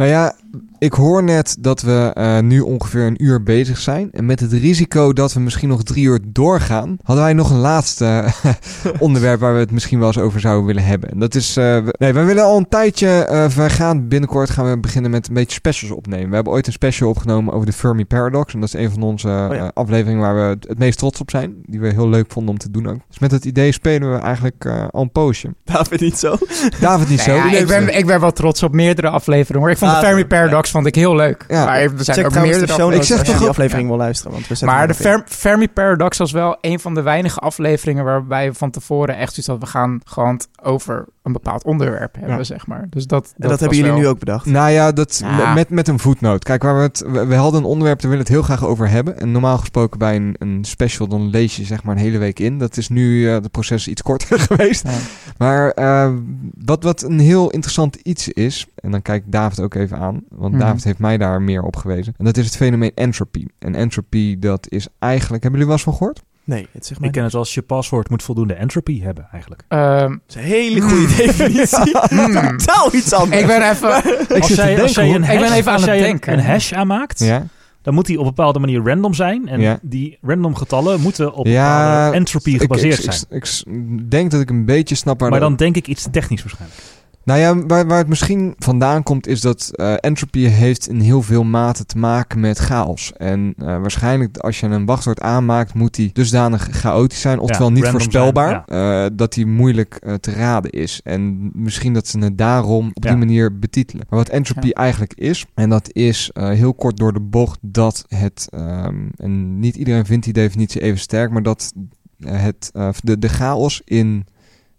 Nou ja, ik hoor net dat we eh, nu ongeveer een uur bezig zijn. En met het risico dat we misschien nog drie uur doorgaan, hadden wij nog een laatste [laughs] onderwerp waar we het misschien wel eens over zouden willen hebben. En dat is, eh, we- nee, we willen al een tijdje, eh, we gaan binnenkort gaan we beginnen met een beetje specials opnemen. We hebben ooit een special opgenomen over de Fermi Paradox. En dat is een van onze ja. eh, afleveringen waar we het, meest trots op zijn. Die we heel leuk vonden om te doen ook. Dus met het idee spelen we eigenlijk eh, al een poosje. David, niet zo? David niet zo. Nou ja, ik, ben, ik ben wel trots op meerdere afleveringen. hoor. Ik vond de Fermi ja. Paradox vond ik heel leuk. Ja. Maar er zijn Check ook meerdere show Ik zeg toch die aflevering wil luisteren. Want we zetten Maar de. Fer- Fermi Paradox was wel een van de weinige afleveringen waarbij we van tevoren echt zoiets hadden. We gaan gewoon over een bepaald onderwerp hebben, Ja. zeg maar. Dus dat, En dat, hebben jullie wel- nu ook bedacht. Nou ja, dat, Ja. Met, met een voetnoot. Kijk, waar we, het, we, we hadden een onderwerp, daar willen we het heel graag over hebben. En normaal gesproken bij een, een special, dan lees je zeg maar een hele week in. Dat is nu eh het proces iets korter [laughs] geweest. Ja. Maar eh, wat, wat een heel interessant iets is, en dan kijk ik David ook even aan, want Mhm. David heeft mij daar meer op gewezen. En dat is het fenomeen entropy. En entropy, dat is eigenlijk, hebben jullie wel eens van gehoord? Nee, het zegt mij Ik ken het als je paswoord moet voldoende entropy hebben eigenlijk. Ehm, Dat is een hele goede definitie. [laughs] Hmm. Totaal iets anders. ik ben even... Ik als jij, als denken, jij een Ik hash, ben even aan als het jij een- denken. een hash aanmaakt, Ja, dan moet die op een bepaalde manier random zijn. En Ja. die random getallen moeten op Ja, bepaalde entropy ik, gebaseerd ik, zijn. ik, ik denk dat ik een beetje snap waar maar dan denk ik iets te technisch waarschijnlijk. Nou ja, waar, waar het misschien vandaan komt is dat eh, entropy heeft in heel veel mate te maken met chaos. En eh, waarschijnlijk als je een wachtwoord aanmaakt, moet die dusdanig chaotisch zijn, oftewel niet voorspelbaar, eh, dat die moeilijk te raden is. En misschien dat ze het daarom op Ja. die manier betitelen. Maar wat entropy eigenlijk is, en dat is heel kort door de bocht dat het, ehm, en niet iedereen vindt die definitie even sterk, maar dat het, de, de chaos in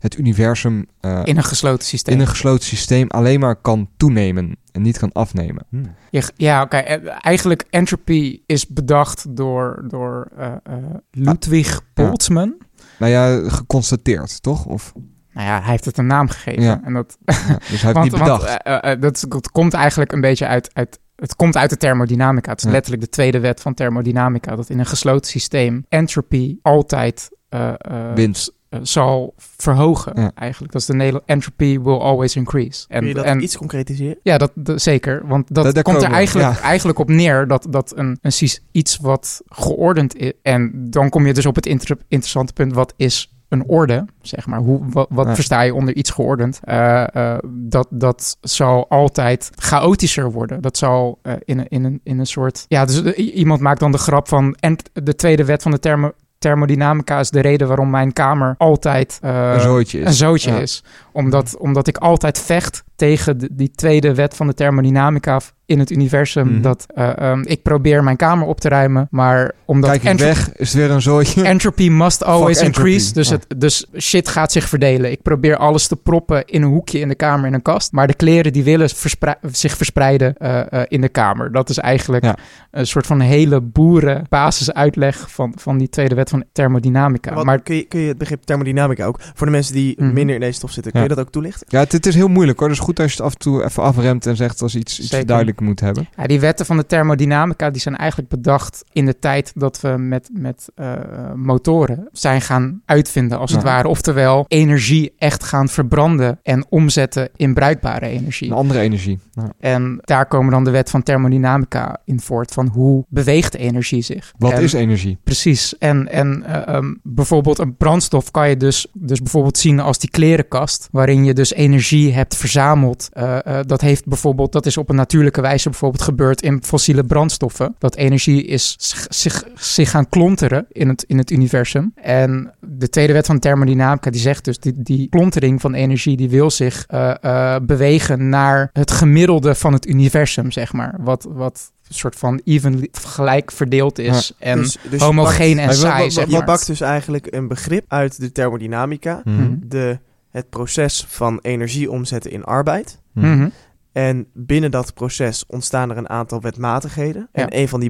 het universum eh, In een gesloten systeem. in een gesloten systeem alleen maar kan toenemen en niet kan afnemen. Hm. Je- ja, oké. eh, Eigenlijk entropy is bedacht door, door eh, eh, Ludwig Boltzmann. Nou ja, geconstateerd, toch? Of, Nou ja, hij heeft het een naam gegeven. Ja. En dat, ja, dus hij heeft niet bedacht. want, dat, dat komt eigenlijk een beetje uit, uit... Het komt uit de thermodynamica. Het is Ja. letterlijk de tweede wet van thermodynamica. Dat in een gesloten systeem entropy altijd... eh, eh, Winst. Eh, zal verhogen. Ja. Eigenlijk. Dat is de Nederland entropy will always increase. Kun je dat en iets concretiseren? ja, dat, zeker. Want dat komt er eigenlijk, ja. eigenlijk op neer dat, dat een, een iets wat geordend is. En dan kom je dus op het inter- interessante punt: wat is een orde? Zeg maar. Hoe, wat wat Ja. versta je onder iets geordend? Eh, eh, dat, dat zal altijd chaotischer worden. Dat zal eh, in, een, in, een, in een soort. Ja, dus iemand maakt dan de grap van. En de tweede wet van de thermo, thermodynamica is de reden waarom mijn kamer altijd. eh, een zooitje is. een zootje Ja. is. Omdat, omdat ik altijd vecht tegen de- die tweede wet van de thermodynamica in het universum. Mhm. Dat eh, ehm, ik probeer mijn kamer op te ruimen, maar omdat Kijk ik weg, is het weer een zooitje. entropy must always Fuck entropy. increase. Dus, Ja. het, dus shit gaat zich verdelen. Ik probeer alles te proppen in een hoekje in de kamer in een kast. Maar de kleren die willen versprei- zich verspreiden eh, eh, in de kamer. Dat is eigenlijk Ja. een soort van hele boeren basisuitleg van, van die tweede wet van thermodynamica. Wat, maar kun, je, kun je het begrip thermodynamica ook, voor de mensen die Mhm. minder in deze stof zitten, kun Ja. je dat ook toelichten? Ja, het, het is heel moeilijk hoor. Dus goed als je het af en toe even afremt en zegt als iets, iets duidelijk moet hebben. Ja, die wetten van de thermodynamica die zijn eigenlijk bedacht in de tijd dat we met, met eh, motoren zijn gaan uitvinden, als het ware. Oftewel, energie echt gaan verbranden en omzetten in bruikbare energie. Een andere energie. Ja. En daar komen dan de wet van thermodynamica in voort, van hoe beweegt energie zich. Wat En- is energie? Precies. En, en eh, ehm, bijvoorbeeld een brandstof kan je dus, dus bijvoorbeeld zien als die klerenkast, waarin je dus energie hebt verzameld. Eh, dat heeft bijvoorbeeld, dat is op een natuurlijke wijze bijvoorbeeld gebeurd in fossiele brandstoffen. Dat energie is zich, zich, gaan klonteren in het, in het universum. En de tweede wet van thermodynamica die zegt dus, die, die klontering van energie, die wil zich eh, eh, bewegen naar het gemiddelde van het universum, zeg maar. Wat, wat een soort van evenly gelijk verdeeld is. En dus, dus je homogeen en saai, zeg Je maar. pakt dus eigenlijk een begrip uit de thermodynamica. Mhm. de, het proces van energie omzetten in arbeid. Mhm. Mhm. En binnen dat proces ontstaan er een aantal wetmatigheden. Ja. En een van die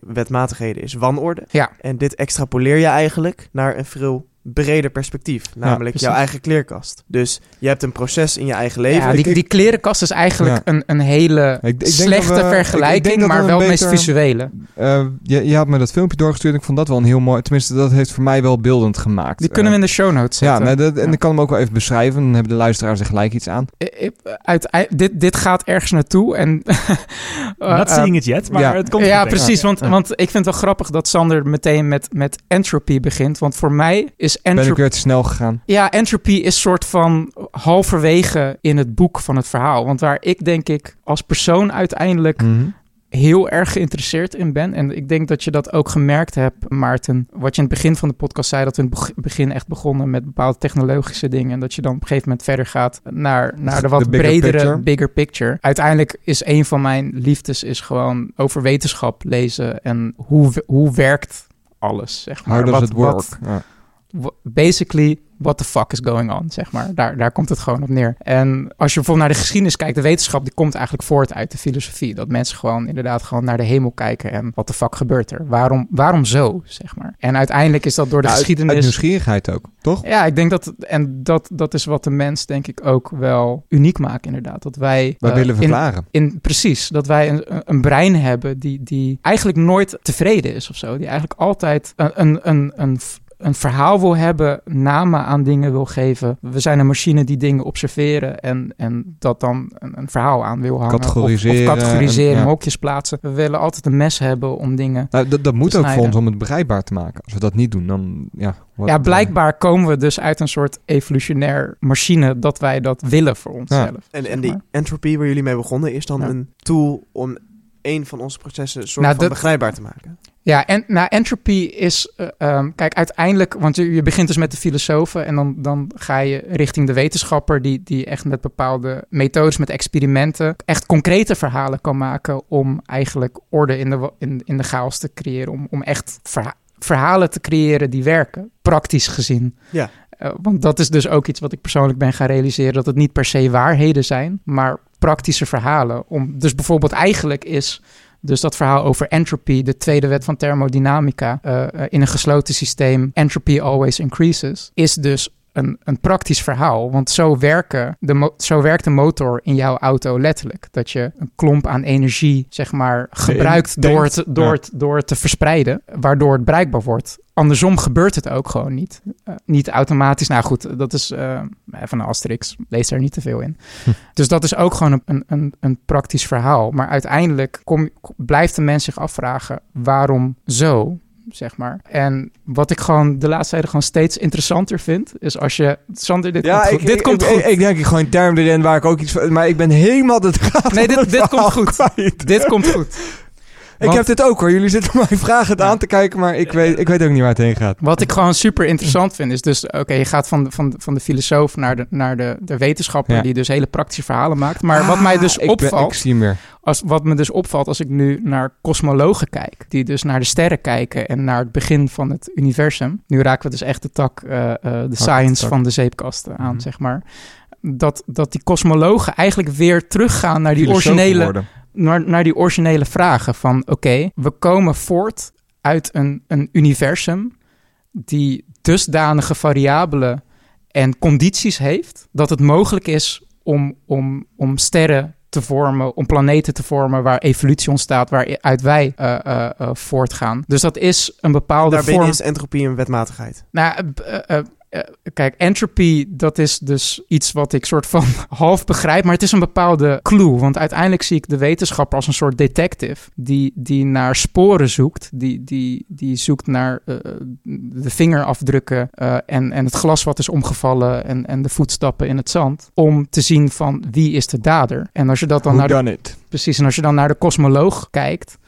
wetmatigheden is wanorde. Ja. En dit extrapoleer je eigenlijk naar een veel breder perspectief. Namelijk jouw eigen kleerkast. Dus je hebt een proces in je eigen leven. Ja, die, die klerenkast is eigenlijk Ja. een, een hele Ik- ik denk slechte we- ik vergelijking, maar we wel het meest visuele. Eh, je, je had me dat filmpje doorgestuurd. Ik vond dat wel een heel mooi. Tenminste, dat heeft voor mij wel beeldend gemaakt. Die kunnen we in de show notes Eh, ja, zetten. nee, dat, en Ja. ik kan hem ook wel even beschrijven. Dan hebben de luisteraars er gelijk iets aan. Uit, dit, dit gaat ergens naartoe. En, eh, [laughs] Not eh, seeing it yet, maar ja. het komt ja, precies. Want, Ja. want ik vind het wel grappig dat Sander meteen met, met entropy begint. Want voor mij is Ben ik entropy... weer te snel gegaan. Ja, entropy is soort van halverwege in het boek van het verhaal. Want waar ik denk ik als persoon uiteindelijk Mhm. heel erg geïnteresseerd in ben. En ik denk dat je dat ook gemerkt hebt, Maarten. Wat je in het begin van de podcast zei, dat we in het beg- begin echt begonnen met bepaalde technologische dingen. En dat je dan op een gegeven moment verder gaat naar, naar de wat De bigger bredere, picture. bigger picture. Uiteindelijk is een van mijn liefdes is gewoon over wetenschap lezen en hoe, hoe werkt alles, zeg maar. How does Wat- it work? wat- Ja. Basically what the fuck is going on, zeg maar. Daar, daar komt het gewoon op neer. En als je bijvoorbeeld naar de geschiedenis kijkt, de wetenschap die komt eigenlijk voort uit de filosofie. Dat mensen gewoon inderdaad gewoon naar de hemel kijken en wat de fuck gebeurt er? Waarom, waarom zo, zeg maar? En uiteindelijk is dat door de Ja, uit- geschiedenis... Uit nieuwsgierigheid ook, toch? ja, ik denk dat, en dat, dat is wat de mens denk ik ook wel uniek maakt inderdaad. Dat wij... Wij eh, willen in- verklaren. in, precies, dat wij een, een brein hebben die, die eigenlijk nooit tevreden is of zo. Die eigenlijk altijd een, een, een, een, een verhaal wil hebben, namen aan dingen wil geven. We zijn een machine die dingen observeren en, en dat dan een, een verhaal aan wil hangen. Of- Categoriseren Of, categoriseren, en- ja. hokjes plaatsen. We willen altijd een mes hebben om dingen... Nou, dat, dat moet te ook voor ons om het begrijpbaar te maken. Als we dat niet doen, dan ja. wat- Ja, blijkbaar komen we dus uit een soort evolutionair machine dat wij dat willen voor onszelf. En, zeg en die entropy waar jullie mee begonnen is dan Ja. een tool om een van onze processen soort Nou, van dat- begrijpbaar te maken. Ja, en nou, entropy is, eh, ehm, kijk, uiteindelijk, want je, je begint dus met de filosofen en dan, dan ga je richting de wetenschapper die, die echt met bepaalde methodes, met experimenten, echt concrete verhalen kan maken om eigenlijk orde in de, in, in de chaos te creëren, om, om echt verha- verhalen te creëren die werken, praktisch gezien. Ja. Eh, want dat is dus ook iets wat ik persoonlijk ben gaan realiseren, dat het niet per se waarheden zijn, maar praktische verhalen. Om, dus bijvoorbeeld eigenlijk is dus dat verhaal over entropy, de tweede wet van thermodynamica, eh, eh, in een gesloten systeem, entropy always increases, is dus een, een praktisch verhaal. Want zo, werken de zo werkt de motor in jouw auto letterlijk. Dat je een klomp aan energie, zeg maar, gebruikt door het, door, Ja. het, door het te verspreiden. Waardoor het bereikbaar wordt. Andersom gebeurt het ook gewoon niet. Eh, niet automatisch. Nou goed, dat is eh, even een asterix. Lees daar niet te veel in. Hm. Dus dat is ook gewoon een, een, een, praktisch verhaal. Maar uiteindelijk kom, blijft de mens zich afvragen waarom zo, zeg maar. En wat ik gewoon de laatste tijd gewoon steeds interessanter vind, is als je... Sander, dit komt goed. dit komt ik, goed. Ik, ik denk gewoon termen erin waar ik ook iets van... Maar ik ben helemaal de draad Nee, van dit- dit komt goed. kwijt. dit komt goed. Ik heb dit ook hoor. Jullie zitten [laughs] mij vragen aan te kijken, maar ik weet, ik weet ook niet waar het heen gaat. Wat ik gewoon super interessant vind, is dus... Oké, je gaat van de, van, van de filosoof naar de, naar de, de wetenschapper... Ja. die dus hele praktische verhalen maakt. Maar wat mij dus Ah, ben- opvalt... ik zie hem weer. Als, wat me dus opvalt als ik nu naar kosmologen kijk, die dus naar de sterren kijken en naar het begin van het universum. Nu raken we dus echt de tak, eh, eh, de science tak. van de zeepkasten aan, Mhm. zeg maar. Dat, dat die kosmologen eigenlijk weer teruggaan naar die, Filosoof originele, worden. Naar, naar die originele vragen van oké, we komen voort uit een, een universum die dusdanige variabelen en condities heeft dat het mogelijk is om, om, om sterren te vormen, om planeten te vormen waar evolutie ontstaat, waaruit wij eh, eh, eh, voortgaan. Dus dat is een bepaalde Daarbinnen vorm. is entropie een wetmatigheid. Nou, kijk, entropy, dat is dus iets wat ik soort van [laughs] half begrijp, maar het is een bepaalde clue. Want uiteindelijk zie ik de wetenschapper als een soort detective die, die naar sporen zoekt, die, die, die zoekt naar eh, de vingerafdrukken eh, en, en het glas wat is omgevallen en, en de voetstappen in het zand, om te zien van wie is de dader. En als je dat dan Who naar de done it? Precies, en als je dan naar de kosmoloog kijkt,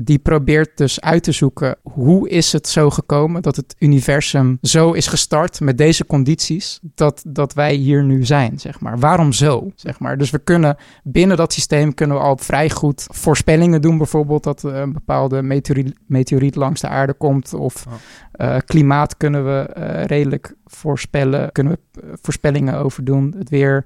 die probeert dus uit te zoeken hoe is het zo gekomen dat het universum zo is gestart met deze condities dat, dat wij hier nu zijn, zeg maar. Waarom zo, zeg maar. Dus we kunnen binnen dat systeem kunnen we al vrij goed voorspellingen doen, bijvoorbeeld dat er een bepaalde meteoriet, meteoriet langs de aarde komt of eh, klimaat kunnen we eh, redelijk voorspellen, kunnen we eh, voorspellingen over doen, het weer,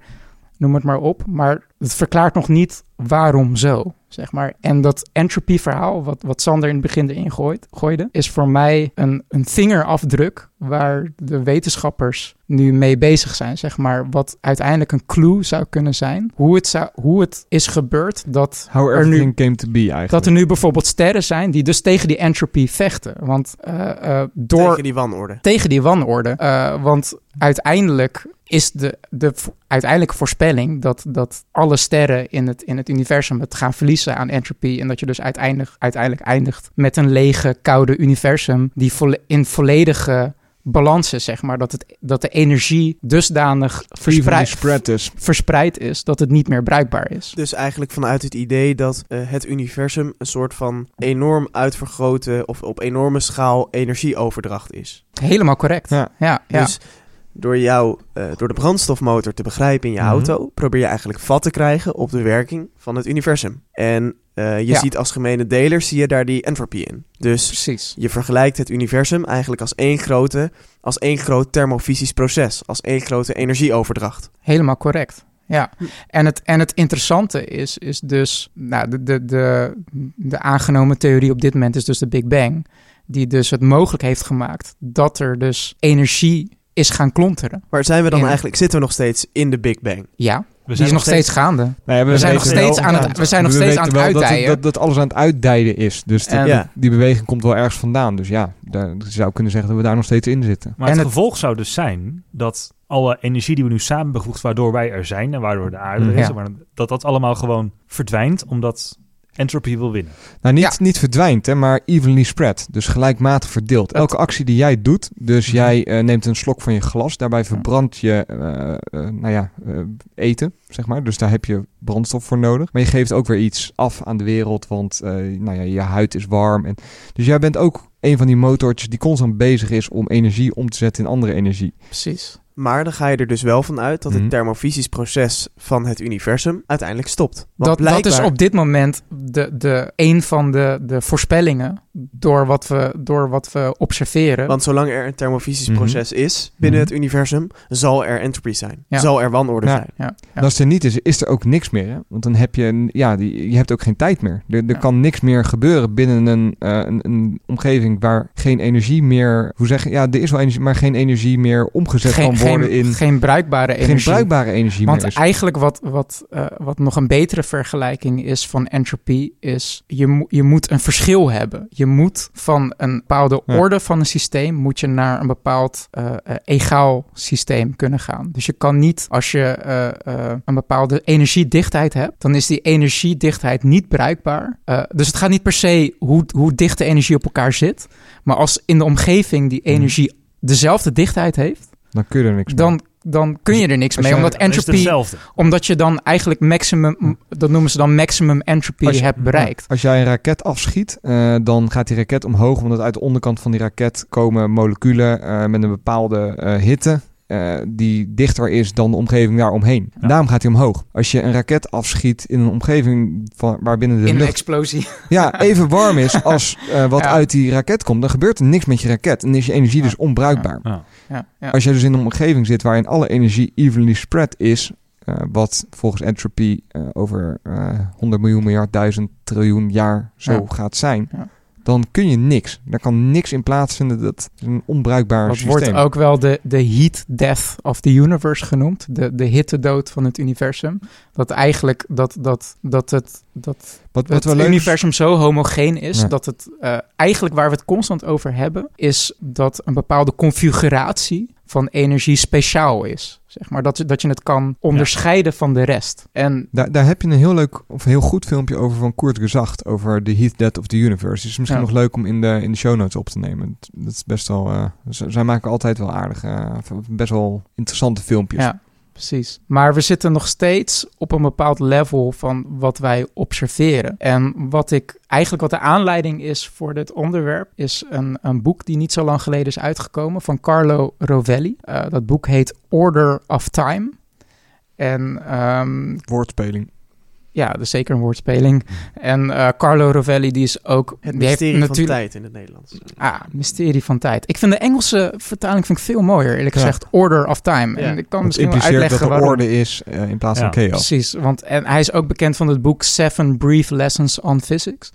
noem het maar op. Maar het verklaart nog niet waarom zo, zeg maar. En dat entropy-verhaal, wat, wat Sander in het begin erin gooit, gooide, is voor mij een, een vingerafdruk waar de wetenschappers nu mee bezig zijn, zeg maar. Wat uiteindelijk een clue zou kunnen zijn. Hoe het, zou, hoe het is gebeurd dat How er nu everything came to be eigenlijk. dat er nu bijvoorbeeld sterren zijn die dus tegen die entropy vechten. Want eh, eh, door Tegen die wanorde. tegen die wanorde. Eh, want uiteindelijk is de, de uiteindelijke voorspelling dat, dat alle sterren in het, in het universum het gaan verliezen aan entropy. En dat je dus uiteindelijk, uiteindelijk eindigt met een lege, koude universum die volle- in volledige balans is, zeg maar. Dat, het, dat de energie dusdanig verspreid, is. verspreid is dat het niet meer bruikbaar is. Dus eigenlijk vanuit het idee dat eh, het universum een soort van enorm uitvergroten of op enorme schaal energieoverdracht is. Helemaal correct. Ja. ja, ja. Dus door jou, eh, door de brandstofmotor te begrijpen in je Mhm. auto, probeer je eigenlijk vat te krijgen op de werking van het universum. En eh, je Ja. ziet als gemene deler, zie je daar die entropie in. Dus precies. je vergelijkt het universum eigenlijk als één grote, als één groot thermofysisch proces, als één grote energieoverdracht. Helemaal correct. Ja, Hm. en het, en het interessante is, is dus, nou, de, de, de, de aangenomen theorie op dit moment is dus de Big Bang, die dus het mogelijk heeft gemaakt dat er dus energie is gaan klonteren. Maar zijn we dan In- eigenlijk, zitten we nog steeds in de Big Bang? Ja, We die is nog steeds gaande. Nee, We zijn nog steeds aan het, we zijn nog we steeds aan het dat, uitdijen. dat, dat alles aan het uitdijden is. Dus die, En- Ja. die beweging komt wel ergens vandaan. Dus ja, daar, je zou kunnen zeggen dat we daar nog steeds in zitten. Maar En het, het- gevolg zou dus zijn dat alle energie die we nu samen bevoegd, waardoor wij er zijn en waardoor de aarde er is, Ja. maar dat dat allemaal gewoon verdwijnt, omdat entropy wil winnen. Nou, niet, Ja. niet verdwijnt, hè, maar evenly spread. Dus gelijkmatig verdeeld. Elke actie die jij doet, dus Mhm. jij eh, neemt een slok van je glas, daarbij verbrand je eh, eh, nou ja, eh, eten, zeg maar. Dus daar heb je brandstof voor nodig. Maar je geeft ook weer iets af aan de wereld, want eh, nou ja, je huid is warm. En, dus jij bent ook een van die motortjes die constant bezig is om energie om te zetten in andere energie. Precies. Maar dan ga je er dus wel van uit dat Mhm. het thermofysisch proces van het universum uiteindelijk stopt. Want Dat, dat is op dit moment de, de, een van de, de voorspellingen door wat we, door wat we observeren. Want zolang er een thermofysisch Mhm. proces is binnen Mhm. het universum, zal er entropy zijn. Ja. Zal er wanorde Ja. zijn. ja, ja. En als er niet is, is er ook niks meer. Hè? Want dan heb je, ja, die, je hebt ook geen tijd meer. Er, er Ja. kan niks meer gebeuren binnen een, eh, een, een omgeving waar geen energie meer, hoe zeg je, ja, er is wel energie, maar geen energie meer omgezet geen, kan worden geen, in geen bruikbare geen energie. bruikbare energie Want meer eigenlijk wat, wat, eh, wat nog een betere vergelijking is van entropy, is je, mo- je moet een verschil hebben. Je moet van een bepaalde Ja. orde van een systeem, moet je naar een bepaald eh, eh, egaal systeem kunnen gaan. Dus je kan niet, als je een bepaalde energiedichtheid hebt, dan is die energiedichtheid niet bruikbaar. Dus het gaat niet per se hoe, hoe dicht de energie op elkaar zit, maar als in de omgeving die Mhm. energie dezelfde dichtheid heeft, Dan kun je er niks mee. dan, dan kun je er niks Als mee. Omdat Dan entropy hetzelfde. omdat je dan eigenlijk maximum, dat noemen ze dan maximum entropy je- hebt bereikt. Als jij een raket afschiet, eh, dan gaat die raket omhoog, omdat uit de onderkant van die raket komen moleculen eh, met een bepaalde eh, hitte. Eh, die dichter is dan de omgeving daaromheen. Ja. Daarom gaat hij omhoog. Als je een raket afschiet in een omgeving van, waarbinnen de In een lucht explosie. ja, [laughs] even warm is als eh, wat Ja. uit die raket komt, dan gebeurt er niks met je raket. En is je energie dus onbruikbaar. Ja. Ja, ja. Als je dus in een omgeving zit waarin alle energie evenly spread is, eh, wat volgens entropy eh, over eh 100 miljoen miljard duizend triljoen jaar zo Ja. gaat zijn, Ja. Dan kun je niks. Daar kan niks in plaatsvinden. Dat is een onbruikbaar Dat systeem. wordt ook wel de, de heat death of the universe genoemd. De, de hittedood van het universum. Dat eigenlijk dat, dat, dat het, dat wat, wat het is- universum zo homogeen is... Ja. dat het eh, eigenlijk waar we het constant over hebben... is dat een bepaalde configuratie van energie speciaal is. Zeg maar, dat, je- dat je het kan onderscheiden van de rest. En Daar, daar heb je een heel leuk of heel goed filmpje over van Koert Gezacht over de Heat Death of the Universe. Is misschien Ja. nog leuk om in de, in de show notes op te nemen. Dat is best wel. z- zij maken altijd wel aardige, eh, best wel interessante filmpjes. Ja, precies. Maar we zitten nog steeds op een bepaald level van wat wij observeren. En wat ik eigenlijk wat de aanleiding is voor dit onderwerp, is een, een boek die niet zo lang geleden is uitgekomen van Carlo Rovelli. Eh, dat boek heet Order of Time. En ehm, Woordspeling. Ja, dat is zeker een woordspeling. En eh, Carlo Rovelli, die is ook. Het die heeft mysterie van natuurlijk- tijd in het Nederlands. Ah, mysterie van tijd. Ik vind de Engelse vertaling vind ik veel mooier, eerlijk Ja. gezegd. Order of Time. Ja. En ik kan Het misschien wel impliceert dat uitleggen er waarom. orde is eh, in plaats Ja. van chaos. Precies, want en hij is ook bekend van het boek Seven Brief Lessons on Physics.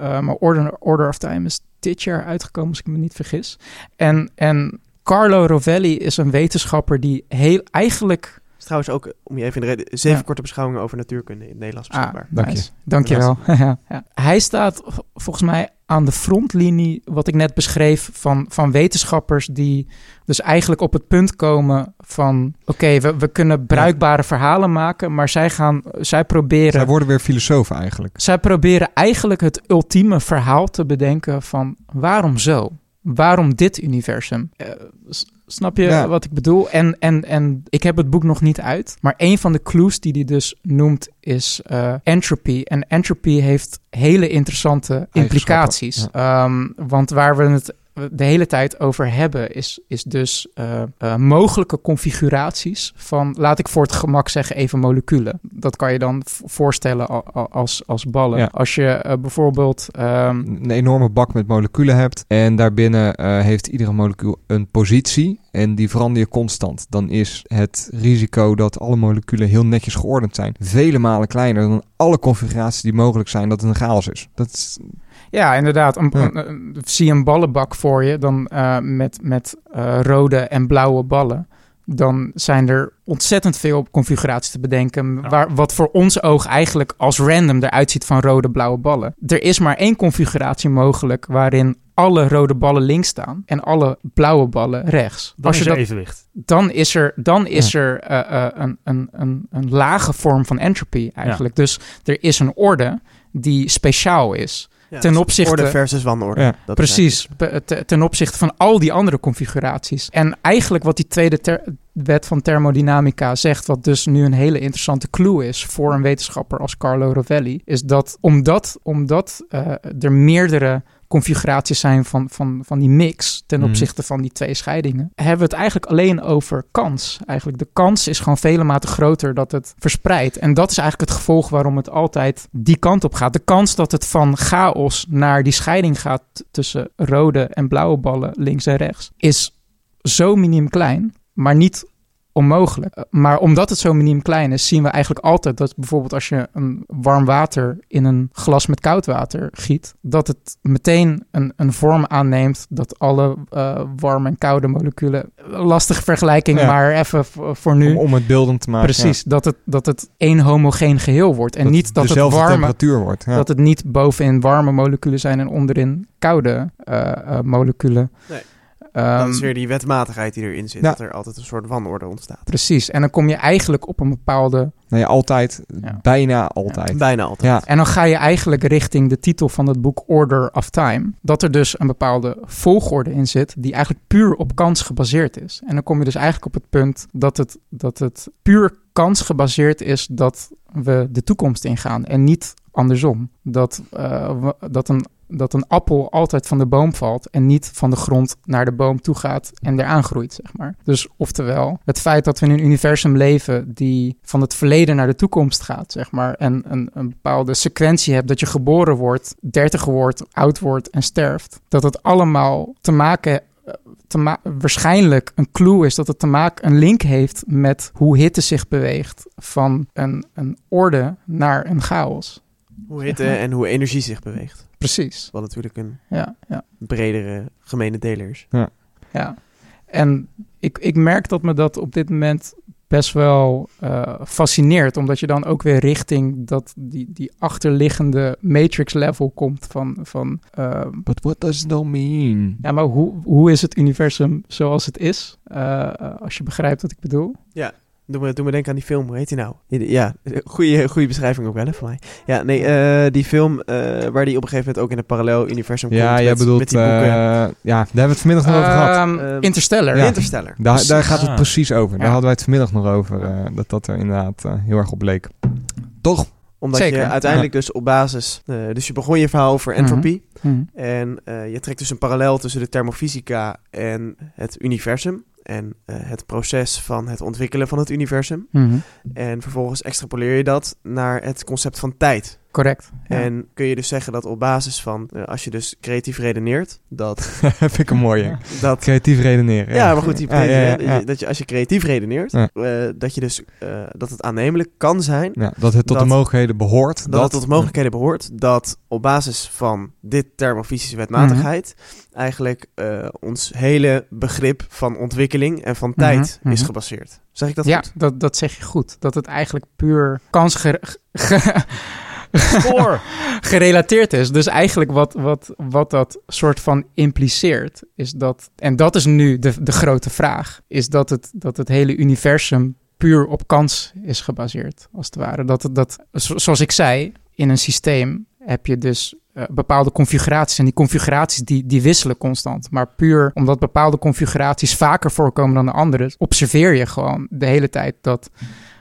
Uh, maar Order, Order of Time is dit jaar uitgekomen, als ik me niet vergis. En, en Carlo Rovelli is een wetenschapper die heel eigenlijk... is trouwens ook, om je even in de reden, zeven Ja. korte beschouwingen over natuurkunde in het Nederlands Ah, beschikbaar. Dank je. nice. Dankjewel. [laughs] ja. ja. Hij staat volgens mij aan de frontlinie, wat ik net beschreef, van, van wetenschappers die dus eigenlijk op het punt komen van... oké, we, we kunnen bruikbare verhalen maken, maar zij, gaan, zij proberen... Zij worden weer filosofen eigenlijk. Zij proberen eigenlijk het ultieme verhaal te bedenken van waarom zo? Waarom dit universum? Eh, snap je Ja. wat ik bedoel? En, en, en ik heb het boek nog niet uit. Maar een van de clues die hij dus noemt is eh, entropy. En entropy heeft hele interessante implicaties. Ehm, want waar we het de hele tijd over hebben, is, is dus eh, eh, mogelijke configuraties van, laat ik voor het gemak zeggen, even moleculen. Dat kan je dan voorstellen als, als ballen. Ja. Als je eh, bijvoorbeeld. ehm, Een enorme bak met moleculen hebt. En daarbinnen heeft iedere molecuul een positie. En die verander je constant. Dan is het risico dat alle moleculen heel netjes geordend zijn. Vele malen kleiner dan alle configuraties die mogelijk zijn dat het een chaos is. Dat is ja, inderdaad. Een, Ja. een- een- zie je een ballenbak voor je, dan eh, met, met eh, rode en blauwe ballen. Dan zijn er ontzettend veel configuraties te bedenken. Ja. Waar, wat voor ons oog eigenlijk als random eruit ziet van rode, blauwe ballen. Er is maar één configuratie mogelijk waarin alle rode ballen links staan en alle blauwe ballen rechts. Dan Als is je er dat, evenwicht. dan is er, dan is er eh, een, een, een, een lage vorm van entropy eigenlijk. Dus er is een orde die speciaal is. Ja, ten dus opzichte- Orde versus wanorde. Ja, Dat is Precies, ten opzichte van al die andere configuraties. En eigenlijk wat die tweede wet van thermodynamica zegt, wat dus nu een hele interessante clue is voor een wetenschapper als Carlo Rovelli, is dat omdat, omdat eh, er meerdere configuraties zijn van, van, van die mix ten Mhm. opzichte van die twee scheidingen, hebben we het eigenlijk alleen over kans. Eigenlijk de kans is gewoon vele maten groter dat het verspreidt. En dat is eigenlijk het gevolg waarom het altijd die kant op gaat. De kans dat het van chaos naar die scheiding gaat tussen rode en blauwe ballen links en rechts is zo miniem klein, maar niet onmogelijk. Eh, Maar omdat het zo miniem klein is, zien we eigenlijk altijd dat bijvoorbeeld als je een warm water in een glas met koud water giet, dat het meteen een, een vorm aanneemt dat alle eh, warme en koude moleculen, lastige vergelijking, Ja. maar even v- voor nu. Om, om het beeldend te maken. Precies, dat, het, dat het één homogeen geheel wordt. En niet dat het dezelfde warme, temperatuur wordt. Ja. dat het niet bovenin warme moleculen zijn en onderin koude eh, eh, moleculen. Nee. Ehm, dat is weer die wetmatigheid die erin zit. Dat er altijd een soort wanorde ontstaat. Precies. En dan kom je eigenlijk op een bepaalde. Nee, altijd, Ja. bijna altijd. Bijna altijd. Ja. En dan ga je eigenlijk richting de titel van het boek Order of Time. Dat er dus een bepaalde volgorde in zit. die eigenlijk puur op kans gebaseerd is. En dan kom je dus eigenlijk op het punt dat het, dat het puur kans gebaseerd is dat we de toekomst ingaan. En niet andersom. Dat, eh, dat een dat een appel altijd van de boom valt en niet van de grond naar de boom toe gaat en eraan groeit, zeg maar. Dus oftewel, het feit dat we in een universum leven die van het verleden naar de toekomst gaat, zeg maar, en een, een bepaalde sequentie hebt dat je geboren wordt, dertig wordt, oud wordt en sterft, dat het allemaal te maken eh, te waarschijnlijk een clue is dat het te maken een link heeft met hoe hitte zich beweegt van een, een orde naar een chaos. Hoe hitte en hoe energie zich beweegt. Precies. Wat natuurlijk een Ja, ja. bredere gemene deler is. Ja, en ik, ik merk dat me dat op dit moment best wel eh, fascineert, omdat je dan ook weer richting dat die, die achterliggende matrix level komt van, van ehm, But what does it all mean? ja, maar hoe, hoe is het universum zoals het is? Eh, eh, als je begrijpt wat ik bedoel. Doe me, doe me denken aan die film, hoe heet die nou? Ja, [laughs] goede, goede beschrijving ook wel, hè, van mij. Ja, nee, eh, die film eh, waar die op een gegeven moment ook in een parallel universum komt. Ja, jij met, bedoelt... met die boeken. eh, ja, daar hebben we het vanmiddag nog over gehad. Ehm, Ehm, Interstellar. ja. Interstellar. Daar, daar gaat het Ah. precies over. Daar Ja. hadden wij het vanmiddag nog over. eh, dat dat er inderdaad eh, heel erg op leek. Toch? Omdat Zeker. je uiteindelijk dus op basis... eh, dus je begon je verhaal over entropie. Hm. En eh, je trekt dus een parallel tussen de thermofysica en het universum. En eh, het proces van het ontwikkelen van het universum. Mhm. En vervolgens extrapoleer je dat naar het concept van tijd. Correct. Ja. En kun je dus zeggen dat op basis van, eh, als je dus creatief redeneert, dat... [laughs] Vind ik een mooie. [laughs] dat Creatief redeneren. ja, maar goed, die Ja, ja, ja, dat je- ja. als je creatief redeneert, Ja. eh, dat je dus eh, dat het aannemelijk kan zijn Ja, dat het tot Dat- de mogelijkheden behoort. dat, het tot de mogelijkheden behoort dat op basis van dit thermofysische wetmatigheid eigenlijk eh, ons hele begrip van ontwikkeling en van tijd Mhm, is mhm. gebaseerd. Zeg ik dat ja, goed? dat, dat zeg je goed. Dat het eigenlijk puur kans Score! [laughs] gerelateerd is. Dus eigenlijk wat, wat, wat dat soort van impliceert, is dat, en dat is nu de, de grote vraag, is dat het, dat het hele universum puur op kans is gebaseerd, als het ware. Dat, dat, zo- zoals ik zei, in een systeem heb je dus eh, bepaalde configuraties. En die configuraties die, die wisselen constant. Maar puur omdat bepaalde configuraties vaker voorkomen dan de andere, observeer je gewoon de hele tijd dat,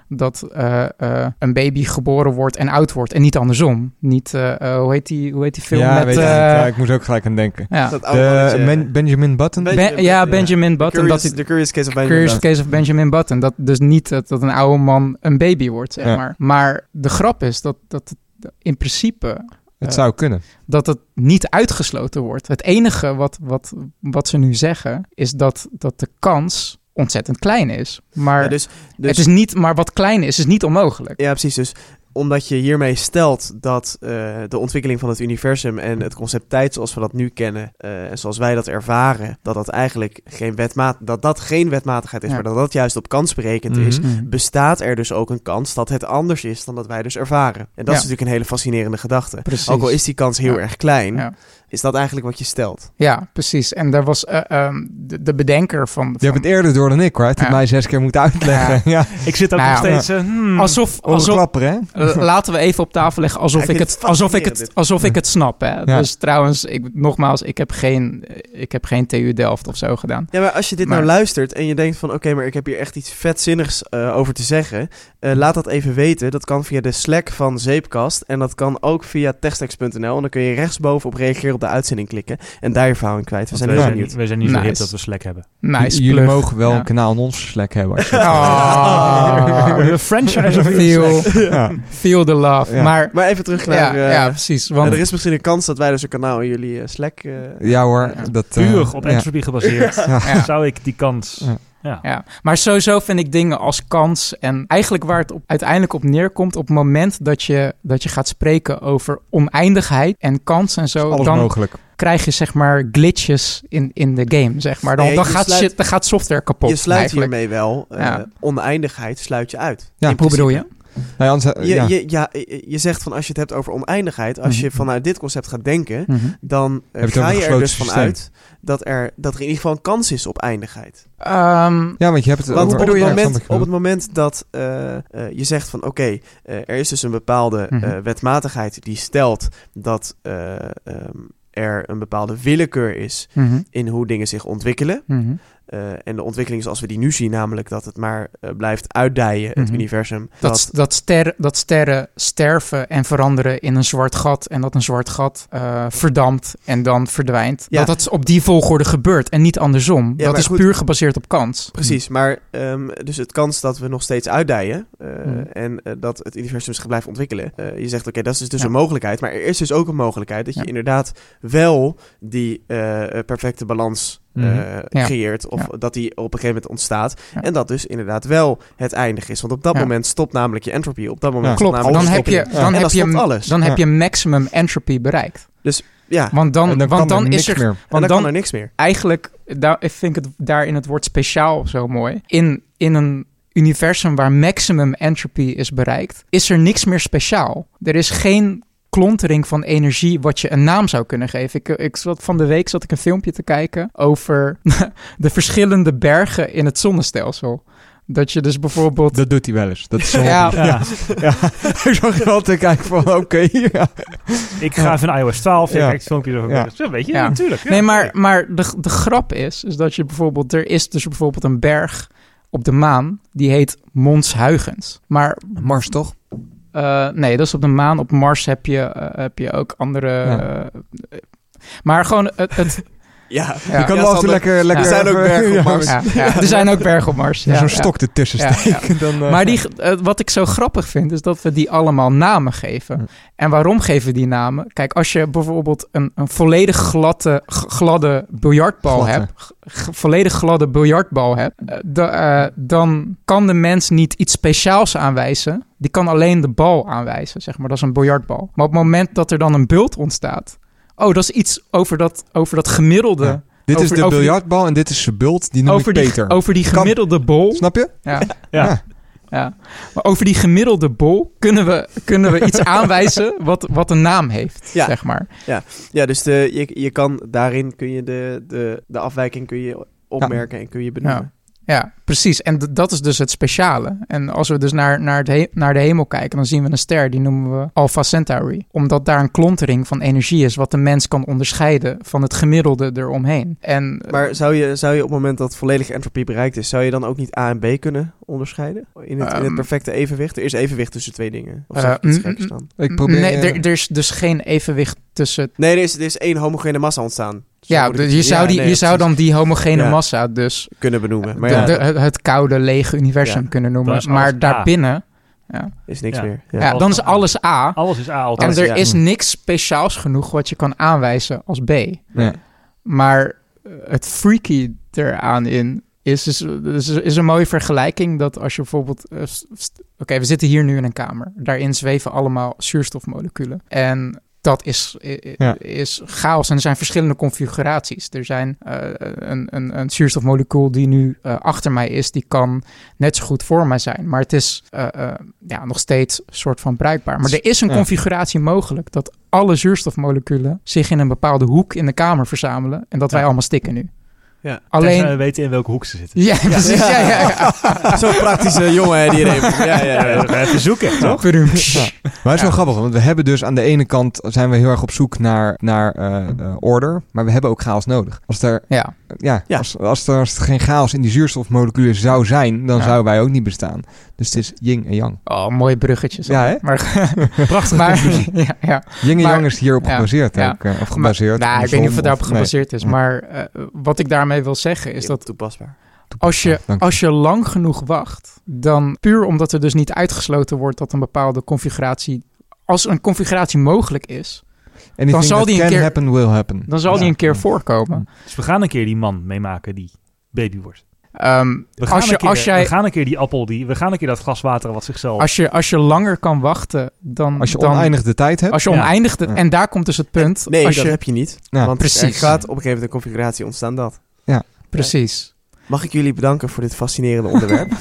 dat eh, eh, een baby geboren wordt en oud wordt. En niet andersom. Niet, eh, hoe, heet die, hoe heet die film ja, met... weet ik. eh, ja, ik moest ook gelijk aan denken. ja. Dat oude De, Ben- Benjamin Button? Ben- Ben- ja, Benjamin Button. Curious, dat the Curious Case of Benjamin Curious Button. Case of Benjamin Button. Dat dus niet dat, dat een oude man een baby wordt, zeg Ja. maar. Maar de grap is dat, dat in principe het zou kunnen. dat het niet uitgesloten wordt. Het enige wat, wat, wat ze nu zeggen is dat, dat de kans ontzettend klein is. Maar Ja, dus, dus, het is niet, maar wat klein is, is niet onmogelijk. Ja, precies. Dus omdat je hiermee stelt dat eh, de ontwikkeling van het universum en het concept tijd zoals we dat nu kennen eh, en zoals wij dat ervaren, dat dat eigenlijk geen, wetmaat, dat dat geen wetmatigheid is, Ja. maar dat dat juist op kans berekend is, Mhm. bestaat er dus ook een kans dat het anders is dan dat wij dus ervaren. En dat is natuurlijk een hele fascinerende gedachte. Precies. Ook al is die kans heel Ja. erg klein, Ja. is dat eigenlijk wat je stelt. Ja, precies. En daar was eh, ehm, de, de bedenker van... Je van hebt het eerder door dan ik? Je hebt Ja. mij zes keer moeten uitleggen. Ja, Ik zit ook Nou nog steeds... hmm. alsof, alsof, hè? L- [laughs] laten we even op tafel leggen alsof, Ja, ik het, het alsof, ik, het, alsof ik het snap. Hè. Ja. Dus trouwens, ik, nogmaals, ik heb, geen, ik heb geen TU Delft of zo gedaan. Ja, maar als je dit Maar- nou luistert en je denkt van... oké, maar ik heb hier echt iets vetzinnigs eh, over te zeggen... eh, laat dat even weten. Dat kan via de Slack van Zeepkast. En dat kan ook via techtex.nl. En dan kun je rechtsboven op reageren op de uitzending klikken... en daar je verhaal in kwijt. We zijn wij, zijn niet, wij zijn niet zo hip dat we Slack hebben. Nice Jullie plug. mogen wel Ja. een kanaal in ons Slack hebben. Als je [laughs] Ah. de franchise of feel, ja. [laughs] feel the love. Ja. Maar Maar even terug naar... ja, eh, ja, precies. en Want er is misschien een kans dat wij dus een kanaal in jullie eh, Slack... eh, ja hoor, dat... eh, Puur op ja. entropy gebaseerd Ja. zou ik die kans... Ja. Ja. Ja, maar sowieso vind ik dingen als kans en eigenlijk waar het op, uiteindelijk op neerkomt, op het moment dat je, dat je gaat spreken over oneindigheid en kans en zo, Alles dan mogelijk. krijg je zeg maar glitches in, in de game, zeg maar. Dan, Nee, dan, gaat, sluit- shit, dan gaat software kapot. je sluit eigenlijk. hiermee wel eh, Ja. oneindigheid sluit je uit. Ja, Hoe bedoel je? Nee, anders, eh, Je, ja. je, ja, je je zegt van als je het hebt over oneindigheid, als je Mhm. vanuit dit concept gaat denken, Mhm. dan eh, Heb je ga je er dus vanuit dat er, dat er in ieder geval een kans is op eindigheid. Ehm, ja, want je hebt het Want over... op het, Ja, snap moment, op het moment dat eh, eh, je zegt van oké, eh, er is dus een bepaalde eh, wetmatigheid die stelt dat eh, ehm, er een bepaalde willekeur is mhm, in hoe dingen zich ontwikkelen. mhm. Eh, en de ontwikkeling zoals we die nu zien, namelijk dat het maar eh, blijft uitdijen, het Mhm. universum. Dat, dat, sterren, dat sterren sterven en veranderen in een zwart gat. En dat een zwart gat eh, verdampt en dan verdwijnt. Ja. Dat dat op die volgorde gebeurt en niet andersom. Ja, dat is goed. puur gebaseerd op kans. Precies, maar ehm, dus het kans dat we nog steeds uitdijen Mhm. en dat het universum zich blijft ontwikkelen. Je zegt oké, dat is dus Ja. een mogelijkheid, maar er is dus ook een mogelijkheid dat je inderdaad wel die perfecte balans eh, Mhm. Ja. creëert of Ja. dat die op een gegeven moment ontstaat Ja. en dat dus inderdaad wel het eindig is. Want op dat Ja. moment stopt namelijk je entropy. Op dat moment Klopt, namelijk dan heb je, dan heb je, alles. dan heb je maximum entropy bereikt. ja, Want dan, want dan er is er meer. en want dan, dan kan er niks meer. eigenlijk, daar, ik vind het daarin het woord speciaal zo mooi. In, in een universum waar maximum entropy is bereikt, is er niks meer speciaal. Er is geen klontering van energie wat je een naam zou kunnen geven. Ik, ik zat van de week zat ik een filmpje te kijken over [laughs] de verschillende bergen in het zonnestelsel. Dat je dus bijvoorbeeld Dat doet hij wel eens. Dat is [laughs] zo Ja. Ja. ja. [laughs] Ik zag er altijd kijken van, oké, ja. Ik ga even naar iOS 12, je Ja. kijkt filmpjes over. Ja. Zo, weet je, Ja. natuurlijk. Ja. Nee, maar, maar de, de grap is, is dat je bijvoorbeeld... Er is dus bijvoorbeeld een berg op de maan, die heet Mons Huygens. Maar Mars toch? Eh, nee, dat is op de maan. Op Mars heb je, eh, heb je ook andere... Ja. eh, maar gewoon het... het Ja, Ja. je kan Ja, wel altijd Sander, lekker... lekker er zijn ook [laughs] bergen op ja, Mars. ja, ja, er zijn ook bergen op Mars. Zo'n stok ertussen Ja, steken. [laughs] Dan, eh, Maar die, eh, wat ik zo grappig vind, is dat we die allemaal namen geven. Hm. En waarom geven we die namen? Kijk, als je bijvoorbeeld een, een volledig gladde, gladde biljartbal Gladde. hebt, volledig gladde biljartbal hebt, eh, dan kan de mens niet iets speciaals aanwijzen. Die kan alleen de bal aanwijzen, zeg maar. Dat is een biljartbal. Maar op het moment dat er dan een bult ontstaat, oh, dat is iets over dat, over dat gemiddelde. Ja. Dit is de die- biljartbal en dit is zijn bult. Die noem Over ik die, Peter. over die gemiddelde bol. Snap je? Ja. Ja. Ja, maar over die gemiddelde bol kunnen we, kunnen we iets [laughs] aanwijzen wat, wat een naam heeft, Ja. zeg maar. Ja, dus de, je, je kan daarin kun je de, de, de afwijking kun je opmerken en kun je benoemen. Ja, precies. En dat is dus het speciale. En als we dus naar, naar, het he- naar de hemel kijken, dan zien we een ster, die noemen we Alpha Centauri. Omdat daar een klontering van energie is, wat de mens kan onderscheiden van het gemiddelde eromheen. En, eh, Maar zou je, zou je op het moment dat volledige entropie bereikt is, zou je dan ook niet A en B kunnen onderscheiden? In het, in het Ehm. perfecte evenwicht? Er is evenwicht tussen twee dingen. Of ik iets mm, geks mm, dan? Ik probeer... nee, eh, er, er is dus geen evenwicht tussen... Nee, er is, er is één homogene massa ontstaan. Ja, dus je zou, ja, die, nee, je zou dan die homogene Ja. massa dus kunnen benoemen. Maar ja, de- het, het koude, lege universum Ja. kunnen noemen. Maar daarbinnen... Ja. is niks Ja. meer. Ja. Ja, dan is alles A. Alles is A En altijd. er ja. is niks speciaals genoeg wat je kan aanwijzen als B. Ja. Maar eh, het freaky eraan in is, is, is, is een mooie vergelijking dat als je bijvoorbeeld... eh, Oké, we zitten hier nu in een kamer. Daarin zweven allemaal zuurstofmoleculen. En dat is, i- Ja. is chaos en er zijn verschillende configuraties. Er zijn eh, een, een, een zuurstofmolecuul die nu eh, achter mij is, die kan net zo goed voor mij zijn. Maar het is eh, ja, nog steeds soort van bruikbaar. Maar er is een Ja. configuratie mogelijk dat alle zuurstofmoleculen zich in een bepaalde hoek in de kamer verzamelen en dat wij allemaal stikken nu. Alleen... Alleen... we weten in welke hoek ze zitten. Ja, precies. Ja, ja, ja. [laughs] Zo'n praktische jongen hè, die. [laughs] Ja, ja, ja. we even zoeken, toch? Maar het is wel grappig, want we hebben dus aan de ene kant zijn we heel erg op zoek naar, naar eh, eh, order, maar we hebben ook chaos nodig. Als er, Ja, ja, Ja. Als, als, er, als er geen chaos in die zuurstofmoleculen zou zijn, dan Ja. zouden wij ook niet bestaan. Dus het is yin en yang. oh, mooie bruggetjes. Ja, hè? Maar, [laughs] Prachtig. maar ja, ja. Yin en yang is hierop ja, gebaseerd ja. ook. eh, of gebaseerd. Maar, nou, ik weet niet of het daarop gebaseerd is. Ja. Maar eh, wat ik daarmee wil zeggen is dat toepasbaar. als je, als je lang genoeg wacht, dan puur omdat er dus niet uitgesloten wordt dat een bepaalde configuratie, als een configuratie mogelijk is, Anything dan zal die een keer- happen, will happen. dan zal Ja. die een keer voorkomen. Dus we gaan een keer die man meemaken die baby wordt. Ehm, We gaan, als, je, een keer, als, jij, we gaan een keer die appel, die, we gaan een keer dat glas water wat zichzelf... als, je, als je langer kan wachten, dan. Als je dan, oneindig de tijd hebt. Als je Ja. oneindig. de- Ja. En daar komt dus het punt. Nee, als dat je, heb je niet. Ja. want er Precies. gaat op een gegeven moment een configuratie ontstaan dat. Precies. Mag ik jullie bedanken voor dit fascinerende onderwerp?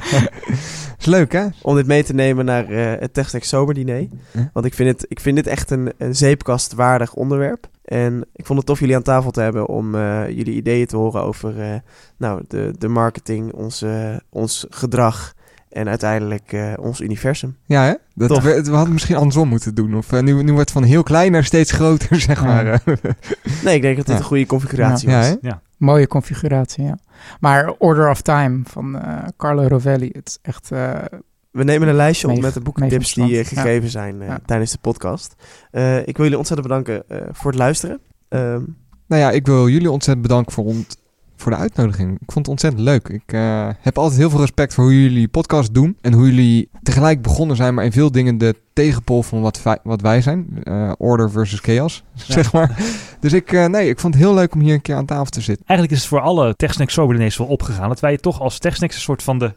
[laughs] is leuk, hè? om dit mee te nemen naar eh, het TechStack Zomerdiner. Ja. Want ik vind, het, ik vind dit echt een, een zeepkast waardig onderwerp. En ik vond het tof jullie aan tafel te hebben om eh, jullie ideeën te horen over eh, nou, de, de marketing, ons, eh, ons gedrag en uiteindelijk eh, ons universum. Ja, hè? Dat we, we hadden misschien andersom moeten doen. Of eh, nu, nu wordt het van heel klein naar steeds groter, zeg Ja. maar. [laughs] Nee, ik denk dat dit Ja. een goede configuratie ja, was. hè? Mooie configuratie, ja. Maar Order of Time van eh, Carlo Rovelli, het is echt... eh, We nemen een lijstje op met de boekentips die gegeven zijn Ja. tijdens de podcast. Eh, ik wil jullie ontzettend bedanken eh, voor het luisteren. Ehm, Nou ja, ik wil jullie ontzettend bedanken voor, ont- voor de uitnodiging. Ik vond het ontzettend leuk. Ik eh, heb altijd heel veel respect voor hoe jullie podcast doen. En hoe jullie tegelijk begonnen zijn, maar in veel dingen de tegenpol van wat, wij- wat wij zijn. Eh, order versus chaos, [laughs] zeg maar. Dus ik, eh, nee, ik vond het heel leuk om hier een keer aan tafel te zitten. Eigenlijk is het voor alle TechSnacks Soberdiners wel opgegaan. Dat wij toch als TechSnacks een soort van de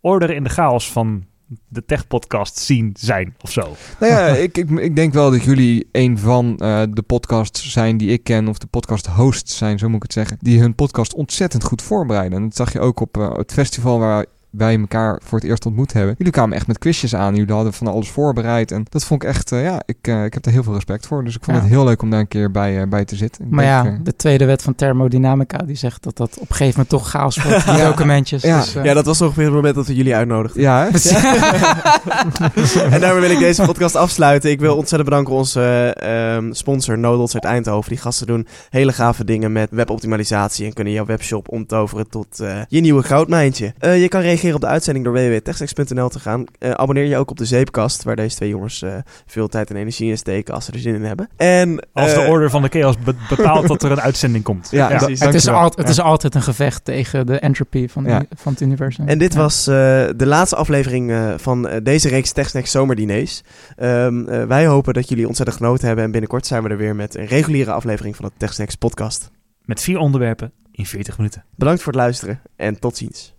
order in de chaos van de tech-podcast zien zijn of zo. Nou ja, [laughs] ik, ik, ik denk wel dat jullie een van eh, de podcasts zijn die ik ken, of de podcast hosts zijn, zo moet ik het zeggen, die hun podcast ontzettend goed voorbereiden. En dat zag je ook op eh, het festival waar wij elkaar voor het eerst ontmoet hebben. Jullie kwamen echt met quizjes aan, jullie hadden van alles voorbereid. En dat vond ik echt, eh, ja, ik, eh, ik heb er heel veel respect voor. Dus ik vond Ja. het heel leuk om daar een keer bij, eh, bij te zitten. Ik maar ja, denk, de tweede wet van thermodynamica, die zegt dat dat op een gegeven moment toch chaos wordt, [laughs] die Ja. documentjes. Ja. Dus, ja, dat was ongeveer het moment dat we jullie uitnodigden. ja, hè? [laughs] en daarmee wil ik deze podcast afsluiten. Ik wil ontzettend bedanken onze ehm, sponsor Nodels uit Eindhoven. Die gasten doen hele gave dingen met weboptimalisatie en kunnen jouw webshop omtoveren tot eh, je nieuwe goudmijntje. Eh, je kan reageren op de uitzending door www.techstacks.nl te gaan. Eh, abonneer je ook op de Zeepkast, waar deze twee jongens eh, veel tijd en energie in steken als ze er zin in hebben. En, Als de eh, order van de chaos be- bepaalt dat er een uitzending komt. Ja, precies. het, is het Ja. is altijd een gevecht tegen de entropy van, Ja. van het universum. En dit Ja. was eh, de laatste aflevering eh, van deze reeks TechSnacks Zomerdiners. Ehm, eh, wij hopen dat jullie ontzettend genoten hebben. En binnenkort zijn we er weer met een reguliere aflevering van de TechSnacks podcast. Met vier onderwerpen in 40 minuten. Bedankt voor het luisteren en tot ziens.